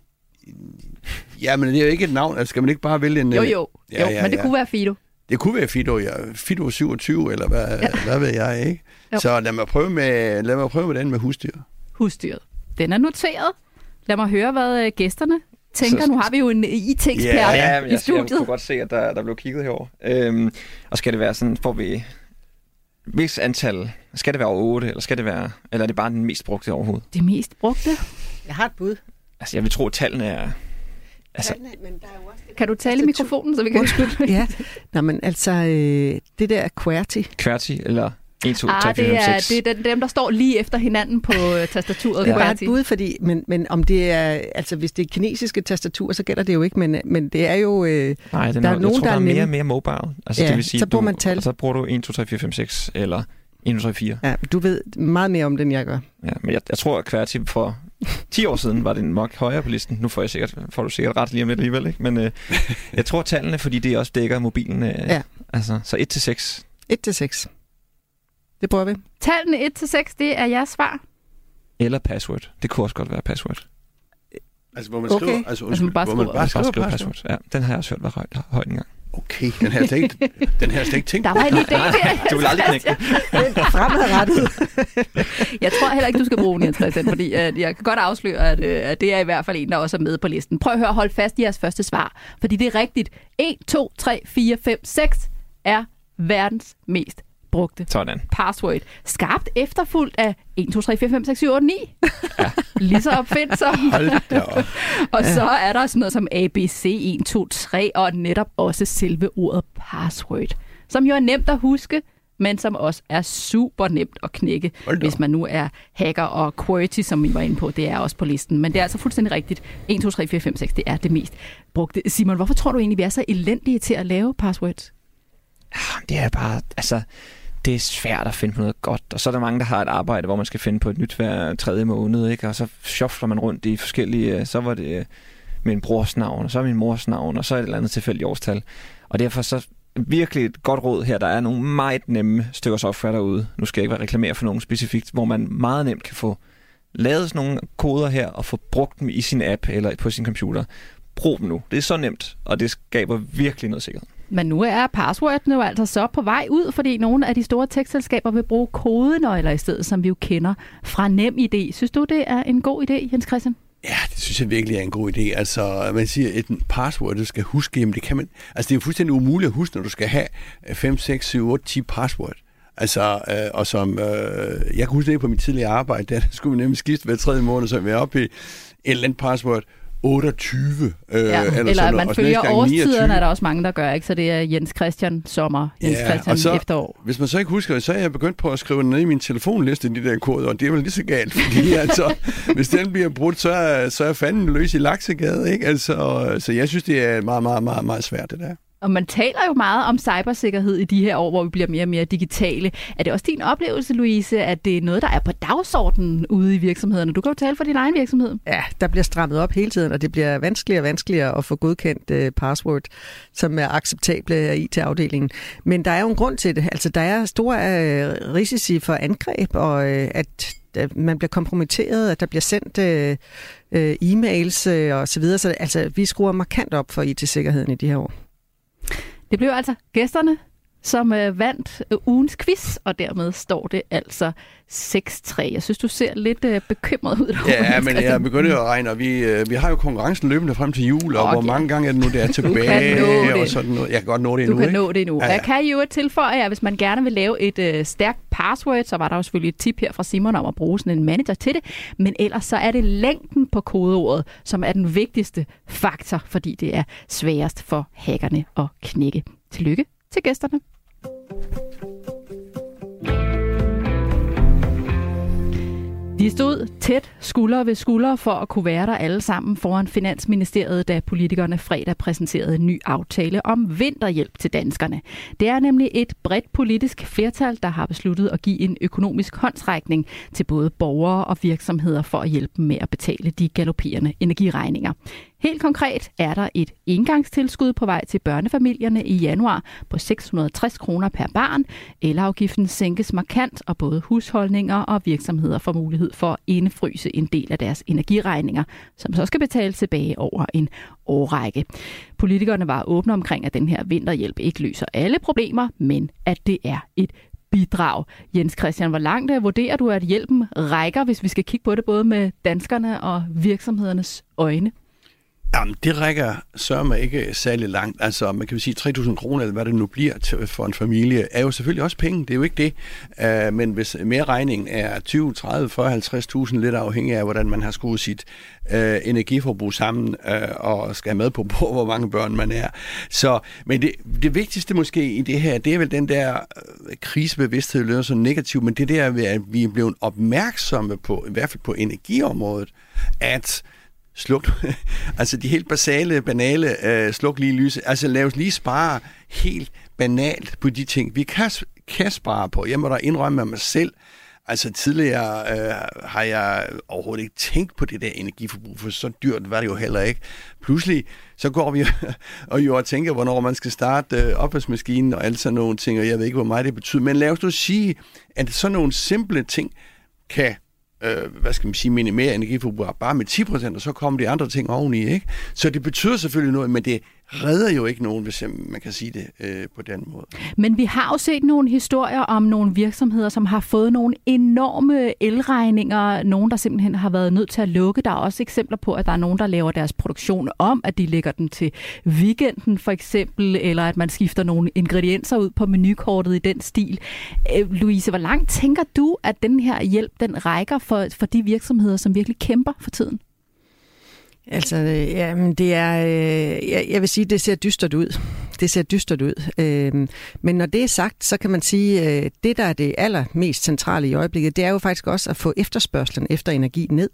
Ja, men det er jo ikke et navn. Altså, skal man ikke bare vælge en... Jo, jo. Ja, jo ja, men det ja. kunne være Fido. Det kunne være Fido, ja. Fido 27, eller hvad, ja. hvad ved jeg, ikke? Jo. Så lad mig, prøve med, lad mig prøve med den med husdyr. Husdyret. Den er noteret. Lad mig høre, hvad øh, gæsterne tænker. Så, nu har vi jo en IT-ekspert yeah, ja, i studiet. Jeg, jeg kunne godt se, at der, der blev kigget herover. Øhm, og skal det være sådan, får vi hvis antal, skal det være over 8, eller skal det være, eller er det bare den mest brugte overhovedet? Det mest brugte? Jeg har et bud. Altså, jeg vil tro, at tallene er Altså, men der er jo også kan du tale i mikrofonen, så vi kan... Undskyld. ja, Nå, men altså, øh, det der QWERTY. QWERTY, eller 1, 2, 3, 4, 5, 6. Det er, det er dem, der står lige efter hinanden på øh, tastaturet. Det er bare et bud, fordi, men, men om det er, altså hvis det er kinesiske tastaturer, så gælder det jo ikke, men, men det er jo, øh, Nej, er, der er nogen, tror, der, der er mere, mere mobile. Altså, ja, det vil sige, så bruger man tal. Så bruger du 1, 2, 3, 4, 5, 6, eller 1, 2, 3, 4. Ja, du ved meget mere om det, end jeg gør. Ja, men jeg, jeg tror, at QWERTY for 10 år siden var det nok højere på listen. Nu får, jeg sikkert, får du sikkert ret lige om lidt alligevel, ikke? Men øh, jeg tror tallene, fordi det også dækker mobilen. Øh, ja. Altså, så 1 til 6. 1 til 6. Det prøver vi. Tallene 1 til 6, det er jeres svar. Eller password. Det kunne også godt være password. Altså, hvor man skriver, okay. altså, undskyld, altså, man bare hvor man bare skriver, skriver password. password. Ja, den har jeg også hørt var højt, højt engang. Okay, den her slet ikke, den her slet ikke tænkt Der var en idé der. Du vil aldrig knække det. Fremadrettet. Jeg tror heller ikke, du skal bruge den, Jens Christian, fordi at jeg kan godt afsløre, at, øh, at det er i hvert fald en, der også er med på listen. Prøv at høre, hold fast i jeres første svar, fordi det er rigtigt. 1, 2, 3, 4, 5, 6 er verdens mest brugte Sådan. password. Skarpt efterfulgt af 1, 2, 3, 4, 5, 6, 7, 8, 9. Ja. Lige så opfindsom. Hold da op. Og så er der sådan noget som ABC 1, 2, 3, og netop også selve ordet password, som jo er nemt at huske, men som også er super nemt at knække, hvis man nu er hacker og QWERTY, som vi var inde på, det er også på listen. Men det er altså fuldstændig rigtigt. 1, 2, 3, 4, 5, 6, det er det mest brugte. Simon, hvorfor tror du egentlig, vi er så elendige til at lave passwords? Det er bare, altså, det er svært at finde på noget godt. Og så er der mange, der har et arbejde, hvor man skal finde på et nyt hver tredje måned, ikke? Og så shuffler man rundt i forskellige, øh, så var det øh, min brors navn, og så min mors navn, og så et eller andet tilfældigt årstal. Og derfor så virkelig et godt råd her. Der er nogle meget nemme stykker software derude. Nu skal jeg ikke være reklamere for nogen specifikt, hvor man meget nemt kan få lavet sådan nogle koder her og få brugt dem i sin app eller på sin computer. Brug dem nu. Det er så nemt, og det skaber virkelig noget sikkerhed. Men nu er passwordene jo altså så på vej ud, fordi nogle af de store tekstselskaber vil bruge kodenøgler i stedet, som vi jo kender fra NemID. Synes du, det er en god idé, Jens Christian? Ja, det synes jeg virkelig er en god idé. Altså, man siger, at et password, du skal huske, jamen det kan man... Altså, det er jo fuldstændig umuligt at huske, når du skal have 5, 6, 7, 8, 10 password. Altså, øh, og som... Øh, jeg kan huske det på mit tidligere arbejde, der skulle vi nemlig skifte hver tredje måned, så vi er oppe i et eller andet password. 28. Øh, Ja, eller, eller man og følger årstiderne, 29. er der også mange, der gør, ikke? Så det er Jens Christian sommer, Jens Ja, Christian så- efterår. Hvis man så ikke husker det, så er jeg begyndt på at skrive ned i min telefonliste, de der koder, og det er vel lige så galt, fordi altså, hvis den bliver brudt, så er, så er fanden løs i laksegade, ikke? Altså, så jeg synes, det er meget, meget, meget, meget svært, det der. Og man taler jo meget om cybersikkerhed i de her år, hvor vi bliver mere og mere digitale. Er det også din oplevelse, Louise, at det er noget, der er på dagsordenen ude i virksomhederne? Du kan jo tale for din egen virksomhed. Ja, der bliver strammet op hele tiden, og det bliver vanskeligere og vanskeligere at få godkendt uh, password, som er acceptable af IT-afdelingen. Men der er jo en grund til det. Altså, der er store uh, risici for angreb, og uh, at man bliver kompromitteret, at der bliver sendt øh, øh, e-mails øh, og så videre. Så altså, vi skruer markant op for IT-sikkerheden i de her år. Det blev altså gæsterne, som øh, vandt øh, ugens quiz, og dermed står det altså 6-3. Jeg synes, du ser lidt øh, bekymret ud. Ja, men Christian. jeg begynder jo at regne, og vi, øh, vi har jo konkurrencen løbende frem til jul, og Okay. hvor mange gange er det nu, det er tilbage, nå det. og sådan noget. Jeg kan godt nå det Du endnu, kan ikke? nå det nu. Ja, Ja, ja. Jeg kan jo tilføje, at hvis man gerne vil lave et øh, stærkt password, så var der jo selvfølgelig et tip her fra Simon om at bruge sådan en manager til det. Men ellers så er det længden på kodeordet, som er den vigtigste faktor, fordi det er sværest for hackerne at knække. Tillykke til gæsterne. De stod tæt skulder ved skulder for at kunne være der alle sammen foran Finansministeriet, da politikerne fredag præsenterede en ny aftale om vinterhjælp til danskerne. Det er nemlig et bredt politisk flertal, der har besluttet at give en økonomisk håndsrækning til både borgere og virksomheder for at hjælpe dem med at betale de galopperende energiregninger. Helt konkret er der et engangstilskud på vej til børnefamilierne i januar på 660 kroner per barn. Elafgiften sænkes markant, og både husholdninger og virksomheder får mulighed for at indefryse en del af deres energiregninger, som så skal betales tilbage over en årrække. Politikerne var åbne omkring, at den her vinterhjælp ikke løser alle problemer, men at det er et bidrag. Jens Christian, hvor langt øh, vurderer du, at hjælpen rækker, hvis vi skal kigge på det både med danskerne og virksomhedernes øjne? Jamen, det rækker sørme ikke særlig langt. Altså, man kan sige 3.000 kroner, eller hvad det nu bliver til, for en familie, er jo selvfølgelig også penge. Det er jo ikke det. Uh, men hvis mere regningen er 20, 30, 40, 50.000, lidt afhængig af, hvordan man har skruet sit uh, energiforbrug sammen, uh, og skal have med på, på, hvor mange børn man er. Så, men det, det vigtigste måske i det her, det er vel den der uh, krisebevidsthed, det lyder så negativt, men det der, at vi er blevet opmærksomme på, i hvert fald på energiområdet, at sluk, altså de helt basale, banale, øh, sluk lige lyset, altså lad os lige spare helt banalt på de ting, vi kan, kan spare på. Jeg må da indrømme med mig selv, altså tidligere øh, har jeg overhovedet ikke tænkt på det der energiforbrug, for så dyrt var det jo heller ikke. Pludselig så går vi og jo og tænker, hvornår man skal starte øh, opvaskemaskinen og alt sådan nogle ting, og jeg ved ikke, hvor meget det betyder. Men lad os nu sige, at sådan nogle simple ting kan øh, hvad skal man sige, minimere energiforbrug bare med 10%, og så kommer de andre ting oveni, ikke? Så det betyder selvfølgelig noget, men det redder jo ikke nogen, hvis man kan sige det øh, på den måde. Men vi har jo set nogle historier om nogle virksomheder, som har fået nogle enorme elregninger. Nogen, der simpelthen har været nødt til at lukke. Der er også eksempler på, at der er nogen, der laver deres produktion om, at de lægger den til weekenden for eksempel, eller at man skifter nogle ingredienser ud på menukortet i den stil. Øh, Louise, hvor langt tænker du, at den her hjælp den rækker for, for de virksomheder, som virkelig kæmper for tiden? Altså, øh, ja, men det er, øh, jeg, jeg vil sige, det ser dystert ud. Det ser dystert ud. Øh, men når det er sagt, så kan man sige, øh, det der er det allermest centrale i øjeblikket, det er jo faktisk også at få efterspørgselen efter energi ned.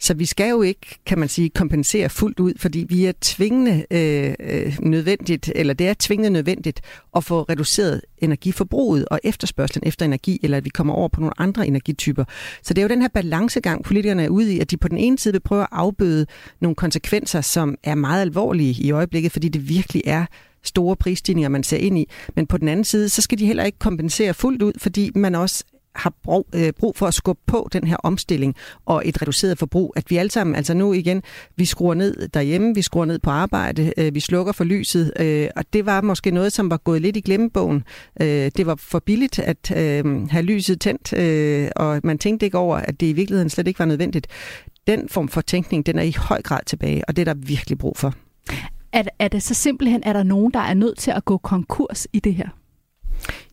Så vi skal jo ikke, kan man sige, kompensere fuldt ud, fordi vi er tvingende øh, øh, nødvendigt, eller det er tvingende nødvendigt at få reduceret energiforbruget og efterspørgselen efter energi, eller at vi kommer over på nogle andre energityper. Så det er jo den her balancegang, politikerne er ude i, at de på den ene side vil prøve at afbøde nogle konsekvenser, som er meget alvorlige i øjeblikket, fordi det virkelig er store prisstigninger, man ser ind i. Men på den anden side, så skal de heller ikke kompensere fuldt ud, fordi man også har brug, øh, brug for at skubbe på den her omstilling og et reduceret forbrug. At vi alle sammen, altså nu igen, vi skruer ned derhjemme, vi skruer ned på arbejde, øh, vi slukker for lyset, øh, og det var måske noget, som var gået lidt i glemmebogen. Øh, det var for billigt at øh, have lyset tændt, øh, og man tænkte ikke over, at det i virkeligheden slet ikke var nødvendigt. Den form for tænkning, den er i høj grad tilbage, og det er der virkelig brug for. Er, er det så simpelthen, er der nogen, der er nødt til at gå konkurs i det her?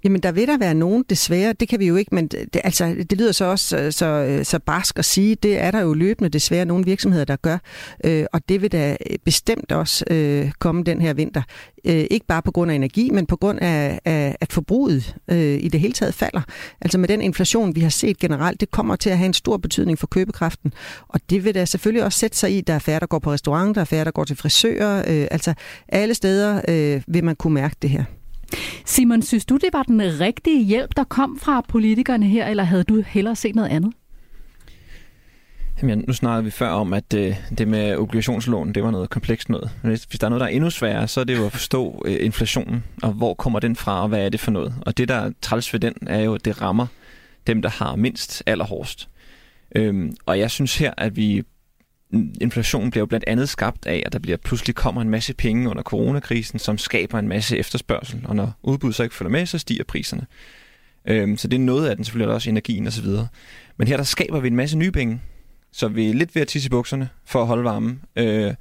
Jamen, der vil der være nogen, desværre. Det kan vi jo ikke, men det, altså, det lyder så også øh, så, øh, så, barsk at sige. Det er der jo løbende desværre nogle virksomheder, der gør. Øh, og det vil da øh, bestemt også øh, komme den her vinter. Øh, ikke bare på grund af energi, men på grund af, af at forbruget øh, i det hele taget falder. Altså med den inflation, vi har set generelt, det kommer til at have en stor betydning for købekraften. Og det vil da selvfølgelig også sætte sig i, der er færre, der går på restaurant, der er færre, der går til frisører. Øh, altså alle steder øh, vil man kunne mærke det her. Simon, synes du, det var den rigtige hjælp, der kom fra politikerne her, eller havde du hellere set noget andet? Jamen, nu snakkede vi før om, at øh, det med obligationslån, det var noget komplekst noget. Men hvis, hvis der er noget, der er endnu sværere, så er det jo at forstå øh, inflationen, og hvor kommer den fra, og hvad er det for noget. Og det, der er træls ved den, er jo, at det rammer dem, der har mindst allerhårdest. Øhm, og jeg synes her, at vi inflationen bliver jo blandt andet skabt af, at der bliver pludselig kommer en masse penge under coronakrisen, som skaber en masse efterspørgsel, og når udbuddet så ikke følger med, så stiger priserne. Øhm, så det er noget af den, selvfølgelig også energien osv. Men her der skaber vi en masse nye penge, så vi er lidt ved at tisse i bukserne for at holde varmen. Øh,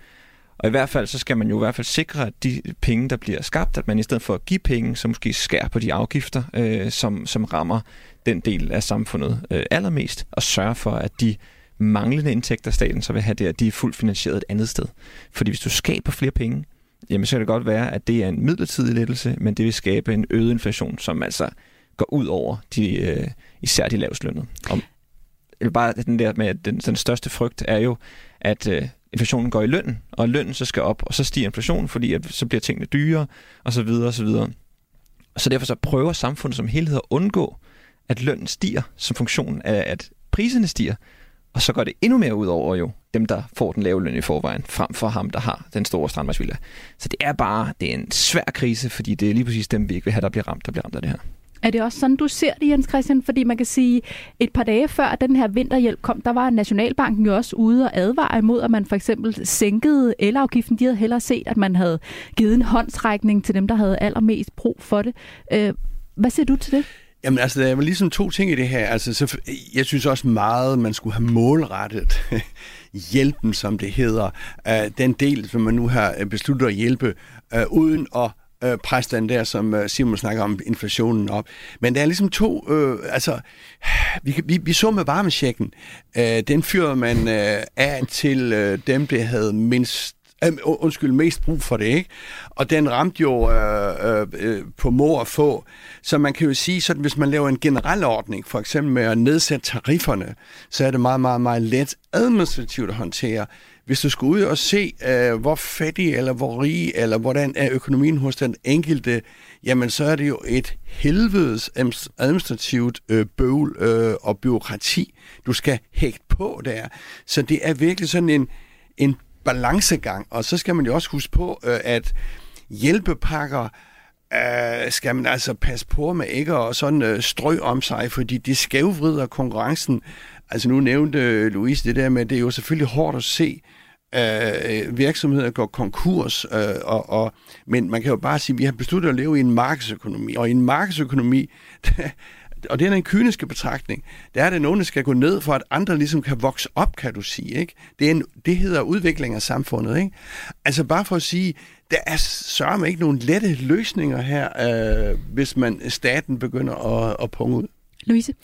og i hvert fald, så skal man jo i hvert fald sikre, at de penge, der bliver skabt, at man i stedet for at give penge, så måske skærer på de afgifter, øh, som, som rammer den del af samfundet øh, allermest, og sørge for, at de manglende indtægter, staten så vil have der, de er fuldt finansieret et andet sted. Fordi hvis du skaber flere penge, jamen så kan det godt være, at det er en midlertidig lettelse, men det vil skabe en øget inflation, som altså går ud over de, øh, især de lavslønnede. Om, eller bare den der med, at den, den største frygt er jo, at øh, inflationen går i lønnen, og lønnen så skal op, og så stiger inflationen, fordi at, så bliver tingene dyrere, og så videre, og så videre. Så derfor så prøver samfundet som helhed at undgå, at lønnen stiger som funktion af, at priserne stiger, og så går det endnu mere ud over jo dem, der får den lave løn i forvejen, frem for ham, der har den store strandvejsvilla. Så det er bare det er en svær krise, fordi det er lige præcis dem, vi ikke vil have, der bliver ramt, der bliver ramt af det her. Er det også sådan, du ser det, Jens Christian? Fordi man kan sige, et par dage før den her vinterhjælp kom, der var Nationalbanken jo også ude og advare imod, at man for eksempel sænkede elafgiften. De havde hellere set, at man havde givet en håndtrækning til dem, der havde allermest brug for det. Øh, hvad siger du til det? Jamen altså, der er ligesom to ting i det her. Altså, så, jeg synes også meget, man skulle have målrettet hjælpen, som det hedder. Uh, den del, som man nu har øh, besluttet at hjælpe, uh, uden at uh, presse den der, som Simon snakker om, inflationen op. Men der er ligesom to, øh, altså, vi, vi, vi så med varmesjekken, den fyrede man af til dem, der havde mindst øh, undskyld, mest brug for det, ikke? Og den ramte jo øh, øh, øh på må at få. Så man kan jo sige, sådan, hvis man laver en generel ordning, for eksempel med at nedsætte tarifferne, så er det meget, meget, meget let administrativt at håndtere. Hvis du skal ud og se, øh, hvor fattig eller hvor rig, eller hvordan er økonomien hos den enkelte, jamen så er det jo et helvedes administrativt øh, bøvl øh, og byråkrati, du skal hægte på der. Så det er virkelig sådan en, en balancegang. Og så skal man jo også huske på, øh, at hjælpepakker øh, skal man altså passe på med ikke at sådan øh, strø om sig, fordi det skævvrider konkurrencen. Altså nu nævnte øh, Louise det der med, at det er jo selvfølgelig hårdt at se, øh, virksomheder går konkurs, øh, og, og, men man kan jo bare sige, at vi har besluttet at leve i en markedsøkonomi, og i en markedsøkonomi, og det er en kyniske betragtning, der er det nogen, der skal gå ned, for at andre ligesom kan vokse op, kan du sige. Ikke? Det, er en, det hedder udvikling af samfundet. Ikke? Altså bare for at sige, der er sørme ikke nogen lette løsninger her, øh, hvis man staten begynder at, at punge ud. Louise?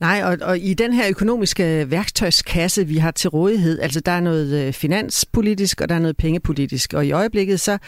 Nej, og, og i den her økonomiske værktøjskasse, vi har til rådighed, altså der er noget øh, finanspolitisk, og der er noget pengepolitisk. Og i øjeblikket, så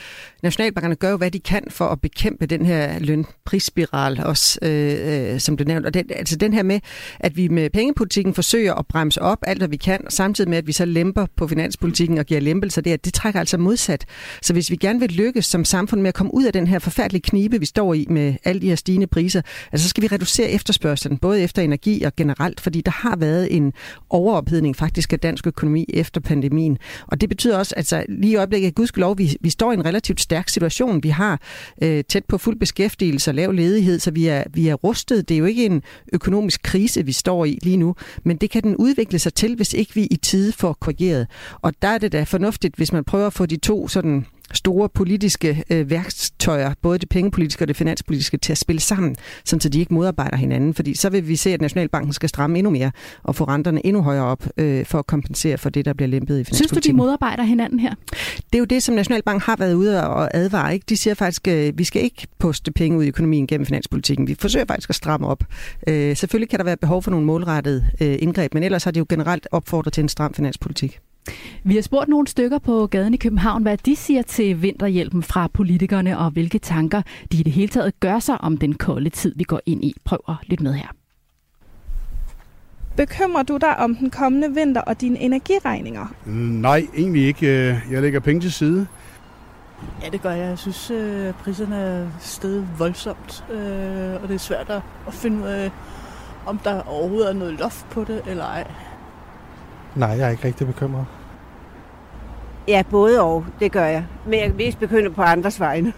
nationalbankerne gør jo, hvad de kan for at bekæmpe den her lønprisspiral, også øh, øh, som blev nævnt. Og den, altså den her med, at vi med pengepolitikken forsøger at bremse op alt, hvad vi kan, samtidig med, at vi så lemper på finanspolitikken og giver lempelser der, det trækker altså modsat. Så hvis vi gerne vil lykkes som samfund med at komme ud af den her forfærdelige knibe, vi står i med alle de her stigende priser, altså så skal vi reducere efterspørgselen, både efter energi og generelt, fordi der har været en overophedning faktisk af dansk økonomi efter pandemien. Og det betyder også, at altså, lige i øjeblikket, gudskelov, vi, vi står i en relativt stærk situation. Vi har øh, tæt på fuld beskæftigelse og lav ledighed, så vi er, vi er rustet. Det er jo ikke en økonomisk krise, vi står i lige nu, men det kan den udvikle sig til, hvis ikke vi i tide får korrigeret. Og der er det da fornuftigt, hvis man prøver at få de to sådan store politiske øh, værktøjer, både det pengepolitiske og det finanspolitiske, til at spille sammen, så de ikke modarbejder hinanden. Fordi så vil vi se, at Nationalbanken skal stramme endnu mere og få renterne endnu højere op øh, for at kompensere for det, der bliver lempet i finanspolitikken. Synes du, de modarbejder hinanden her? Det er jo det, som Nationalbanken har været ude og advare. Ikke? De siger faktisk, at øh, vi skal ikke poste penge ud i økonomien gennem finanspolitikken. Vi forsøger faktisk at stramme op. Øh, selvfølgelig kan der være behov for nogle målrettede øh, indgreb, men ellers har de jo generelt opfordret til en stram finanspolitik. Vi har spurgt nogle stykker på gaden i København, hvad de siger til vinterhjælpen fra politikerne, og hvilke tanker de i det hele taget gør sig om den kolde tid, vi går ind i. Prøv at lytte med her. Bekymrer du dig om den kommende vinter og dine energiregninger? Nej, egentlig ikke. Jeg lægger penge til side. Ja, det gør jeg. Jeg synes, at øh, priserne er steget voldsomt, øh, og det er svært at finde ud af, om der overhovedet er noget loft på det, eller ej. Nej, jeg er ikke rigtig bekymret. Ja, både og, det gør jeg. Men jeg er mest bekymret på andres vegne.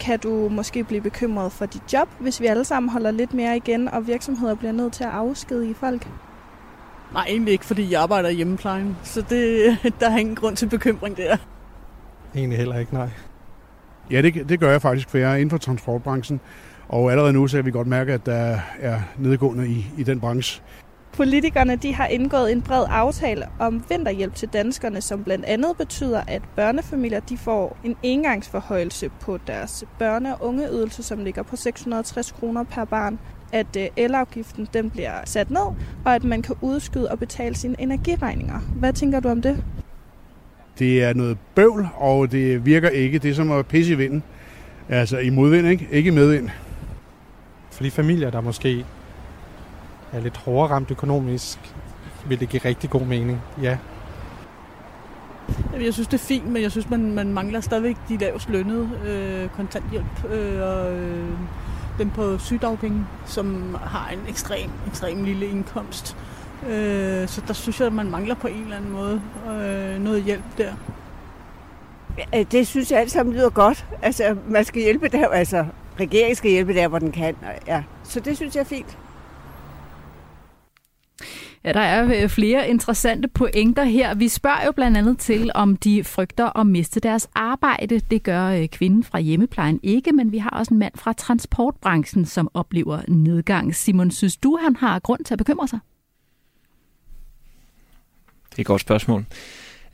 Kan du måske blive bekymret for dit job, hvis vi alle sammen holder lidt mere igen, og virksomheder bliver nødt til at afskedige folk? Nej, egentlig ikke, fordi jeg arbejder i hjemmeplejen. Så det, der er ingen grund til bekymring der. Egentlig heller ikke, nej. Ja, det, det gør jeg faktisk, for jeg er inden for transportbranchen. Og allerede nu så kan vi godt mærke, at der er nedgående i, i den branche. Politikerne de har indgået en bred aftale om vinterhjælp til danskerne, som blandt andet betyder, at børnefamilier de får en engangsforhøjelse på deres børne- og ungeydelse, som ligger på 660 kroner per barn at øh, elafgiften den bliver sat ned, og at man kan udskyde og betale sine energiregninger. Hvad tænker du om det? Det er noget bøvl, og det virker ikke. Det er som at pisse i vinden. Altså i modvind, ikke? Ikke medvind. For de familier, der måske er lidt hårdere ramt økonomisk, vil det give rigtig god mening, ja. Jeg synes, det er fint, men jeg synes, man, man mangler stadigvæk de lavest lønnede øh, kontanthjælp øh, og øh, dem på sygdagpenge, som har en ekstrem, ekstrem lille indkomst. Øh, så der synes jeg, at man mangler på en eller anden måde øh, noget hjælp der. Ja, det synes jeg alt sammen lyder godt. Altså, man skal hjælpe der, altså regeringen skal hjælpe der, hvor den kan. Ja. Så det synes jeg er fint. Ja, der er øh, flere interessante pointer her. Vi spørger jo blandt andet til, om de frygter at miste deres arbejde. Det gør øh, kvinden fra hjemmeplejen ikke, men vi har også en mand fra transportbranchen, som oplever nedgang. Simon, synes du, han har grund til at bekymre sig? Det er et godt spørgsmål.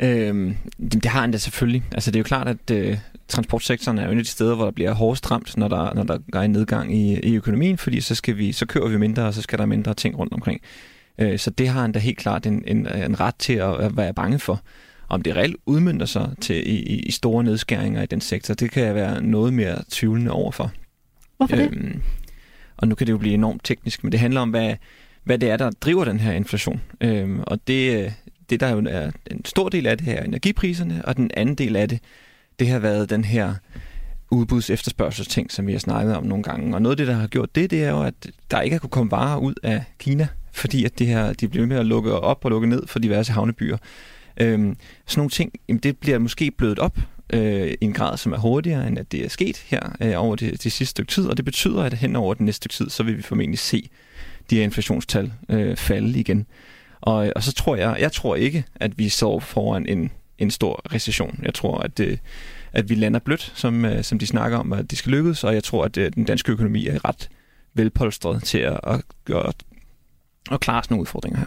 Øhm, det har han da selvfølgelig. Altså det er jo klart, at øh, transportsektoren er jo en af de steder, hvor der bliver hårdest ramt, når der, når der er en nedgang i, i økonomien, fordi så, skal vi, så kører vi mindre, og så skal der mindre ting rundt omkring. Øh, så det har han da helt klart en, en, en ret til at være bange for. Om det reelt udmyndter sig til i, i store nedskæringer i den sektor, det kan jeg være noget mere tvivlende overfor. Hvorfor det? Øhm, og nu kan det jo blive enormt teknisk, men det handler om, hvad, hvad det er, der driver den her inflation. Øhm, og det, det, der jo er en stor del af det her, energipriserne, og den anden del af det, det har været den her udbuds efterspørgselsting, som vi har snakket om nogle gange. Og noget af det, der har gjort det, det er jo, at der ikke har kunne komme varer ud af Kina fordi at det her, de bliver med at lukke op og lukke ned for diverse havnebyer. Øhm, sådan nogle ting, jamen det bliver måske blødt op øh, i en grad, som er hurtigere, end at det er sket her øh, over det, det sidste stykke tid, og det betyder, at hen over den næste stykke tid, så vil vi formentlig se de her inflationstal øh, falde igen. Og, øh, og så tror jeg, jeg tror ikke, at vi står foran en, en stor recession. Jeg tror, at, det, at vi lander blødt, som, øh, som de snakker om, at det skal lykkes, og jeg tror, at øh, den danske økonomi er ret velpolstret til at, at, at, at klare sådan nogle udfordringer her.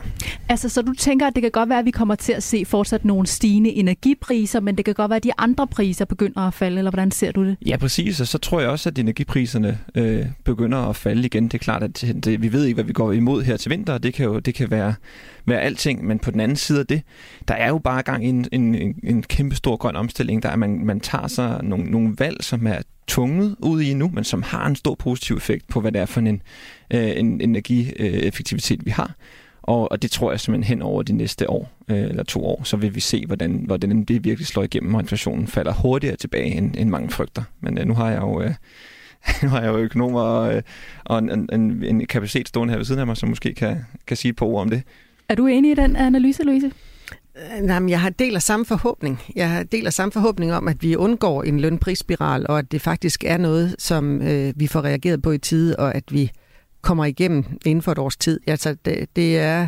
Altså, så du tænker, at det kan godt være, at vi kommer til at se fortsat nogle stigende energipriser, men det kan godt være, at de andre priser begynder at falde, eller hvordan ser du det? Ja, præcis, og så tror jeg også, at energipriserne øh, begynder at falde igen. Det er klart, at det, vi ved ikke, hvad vi går imod her til vinter, og det kan jo det kan være, være alting, men på den anden side af det, der er jo bare gang i en, en, en, en kæmpe stor grøn omstilling, der er, man, man tager sig nogle, nogle valg, som er tunget ud i nu, men som har en stor positiv effekt på, hvad det er for en, øh, en energieffektivitet, vi har. Og, og det tror jeg simpelthen hen over de næste år, øh, eller to år, så vil vi se, hvordan, hvordan det virkelig slår igennem, og inflationen falder hurtigere tilbage, end, end mange frygter. Men øh, nu har jeg jo... Øh, nu har jeg jo økonomer og, og en, en, en kapacitet stående her ved siden af mig, som måske kan, kan sige et par ord om det. Er du enig i den analyse, Louise? Øh, Jamen, jeg har deler samme forhåbning. Jeg deler samme forhåbning om, at vi undgår en lønprisspiral, og at det faktisk er noget, som øh, vi får reageret på i tide, og at vi kommer igennem inden for et års tid. Altså, det, det er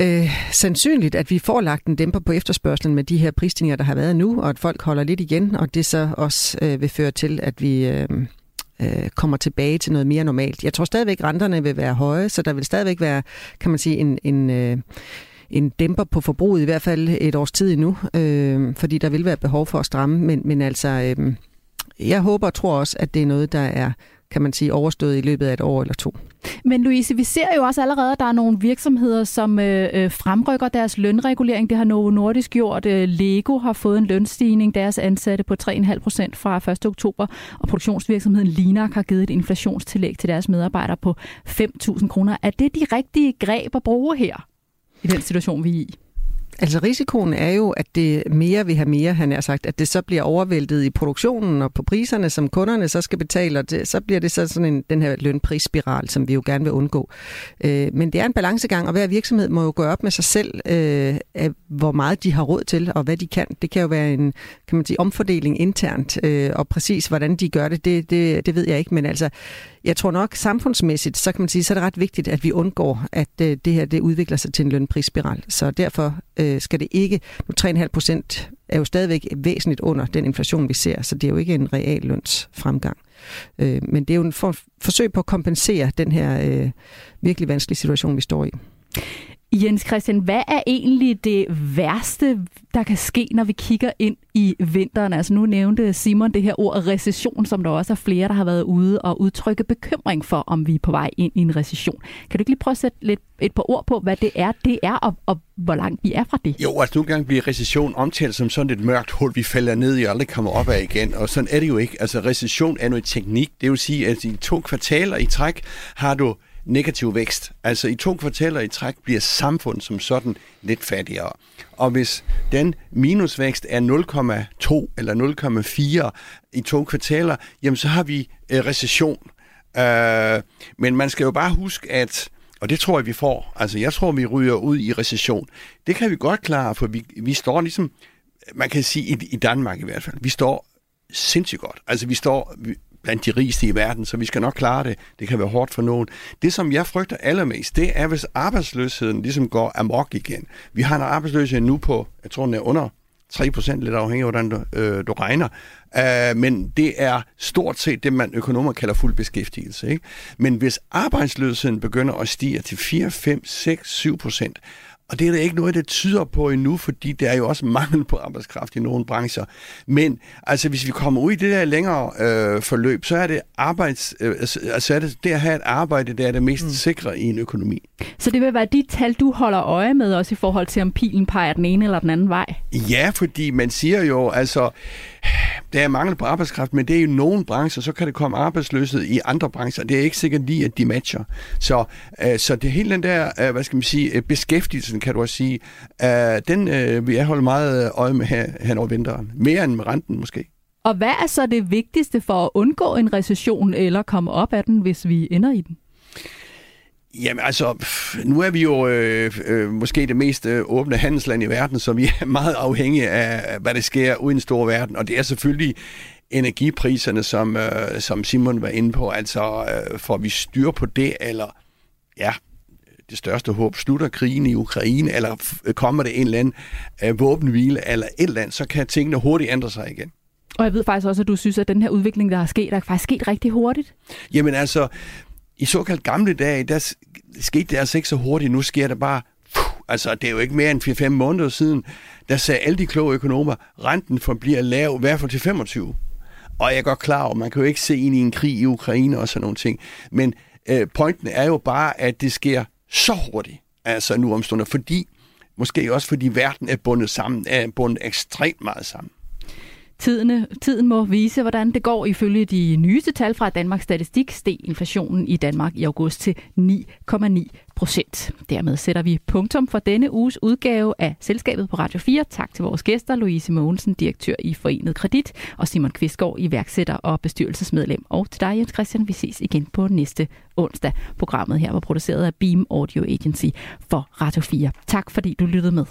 øh, sandsynligt, at vi får lagt en dæmper på efterspørgselen med de her prisstigninger, der har været nu, og at folk holder lidt igen, og det så også øh, vil føre til, at vi... Øh, øh, kommer tilbage til noget mere normalt. Jeg tror stadigvæk, renterne vil være høje, så der vil stadigvæk være, kan man sige, en, en, øh, en dæmper på forbruget, i hvert fald et års tid endnu, øh, fordi der vil være behov for at stramme, men, men altså, øh, jeg håber og tror også, at det er noget, der er kan man sige, overstået i løbet af et år eller to. Men Louise, vi ser jo også allerede, at der er nogle virksomheder, som øh, øh fremrykker deres lønregulering. Det har Novo Nordisk gjort. Øh, Lego har fået en lønstigning, deres ansatte på 3,5 procent fra 1. oktober. Og produktionsvirksomheden Linak har givet et inflationstillæg til deres medarbejdere på 5.000 kroner. Er det de rigtige greb at bruge her i den situation, vi er i? Altså risikoen er jo, at det mere vil have mere, han har sagt, at det så bliver overvæltet i produktionen og på priserne, som kunderne så skal betale, og det, så bliver det så sådan en, den her lønprisspiral, som vi jo gerne vil undgå. Øh, men det er en balancegang, og hver virksomhed må jo gøre op med sig selv, øh, af, hvor meget de har råd til, og hvad de kan. Det kan jo være en kan man sige, omfordeling internt, øh, og præcis hvordan de gør det, det, det, det ved jeg ikke, men altså jeg tror nok samfundsmæssigt, så kan man sige, så er det ret vigtigt, at vi undgår, at øh, det her det udvikler sig til en lønprisspiral. Så derfor øh, skal det ikke, nu 3,5 procent er jo stadigvæk væsentligt under den inflation, vi ser, så det er jo ikke en real lønsfremgang. Øh, men det er jo en for, forsøg på at kompensere den her øh, virkelig vanskelige situation, vi står i. Jens Christian, hvad er egentlig det værste, der kan ske, når vi kigger ind i vinteren? Altså nu nævnte Simon det her ord recession, som der også er flere, der har været ude og udtrykke bekymring for, om vi er på vej ind i en recession. Kan du ikke lige prøve at sætte lidt, et par ord på, hvad det er, det er, og, og hvor langt vi er fra det? Jo, altså nogle gange bliver recession omtalt som sådan et mørkt hul, vi falder ned i og aldrig kommer op af igen, og sådan er det jo ikke. Altså recession er noget teknik, det vil sige, at i to kvartaler i træk har du negativ vækst. Altså i to kvartaler i træk bliver samfundet som sådan lidt fattigere. Og hvis den minusvækst er 0,2 eller 0,4 i to kvartaler, jamen så har vi øh, recession. Øh, men man skal jo bare huske, at og det tror jeg, vi får. Altså, jeg tror, vi ryger ud i recession. Det kan vi godt klare, for vi, vi står ligesom, man kan sige, i, i Danmark i hvert fald, vi står sindssygt godt. Altså, vi står, blandt de rigeste i verden, så vi skal nok klare det. Det kan være hårdt for nogen. Det, som jeg frygter allermest, det er, hvis arbejdsløsheden ligesom går amok igen. Vi har en arbejdsløshed nu på, jeg tror, den er under 3%, lidt afhængig af, hvordan du, øh, du regner. Uh, men det er stort set det, man økonomer kalder fuld beskæftigelse. Ikke? Men hvis arbejdsløsheden begynder at stige til 4, 5, 6, 7%, og det er der ikke noget, der tyder på endnu, fordi der er jo også mangel på arbejdskraft i nogle brancher. Men altså, hvis vi kommer ud i det der længere øh, forløb, så er det arbejds, øh, altså, er det, det at have et arbejde, det er det mest mm. sikre i en økonomi. Så det vil være de tal, du holder øje med også i forhold til, om pilen peger den ene eller den anden vej? Ja, fordi man siger jo, altså, der er mangel på arbejdskraft, men det er jo nogle brancher, så kan det komme arbejdsløshed i andre brancher. Det er ikke sikkert lige, at de matcher. Så, øh, så det hele den der, øh, hvad skal man sige, øh, beskæftigelsen, kan du også sige, øh, den øh, vil jeg holde meget øh, øje med her, hen over vinteren. Mere end med renten måske. Og hvad er så det vigtigste for at undgå en recession eller komme op af den, hvis vi ender i den? Jamen altså, nu er vi jo øh, øh, måske det mest øh, åbne handelsland i verden, så vi er meget afhængige af, hvad der sker uden en stor verden. Og det er selvfølgelig energipriserne, som, øh, som Simon var inde på. Altså, øh, får vi styr på det, eller ja, det største håb, slutter krigen i Ukraine, eller f- kommer det en eller anden øh, våbenhvile, eller et eller andet, så kan tingene hurtigt ændre sig igen. Og jeg ved faktisk også, at du synes, at den her udvikling, der er sket, er faktisk sket rigtig hurtigt. Jamen altså, i såkaldt gamle dage, der skete det altså ikke så hurtigt. Nu sker det bare, puh, altså det er jo ikke mere end 4-5 måneder siden, der sagde alle de kloge økonomer, renten forbliver lav, i hvert fald til 25. Og jeg er godt klar over, man kan jo ikke se ind i en krig i Ukraine og sådan nogle ting. Men øh, pointen er jo bare, at det sker så hurtigt, altså nu omstående, fordi, måske også fordi verden er bundet sammen, er bundet ekstremt meget sammen. Tidene, tiden må vise, hvordan det går. Ifølge de nyeste tal fra Danmarks Statistik steg inflationen i Danmark i august til 9,9 procent. Dermed sætter vi punktum for denne uges udgave af Selskabet på Radio 4. Tak til vores gæster, Louise Mogensen, direktør i Forenet Kredit, og Simon Kvistgaard, iværksætter og bestyrelsesmedlem. Og til dig, Jens Christian, vi ses igen på næste onsdag. Programmet her var produceret af Beam Audio Agency for Radio 4. Tak fordi du lyttede med.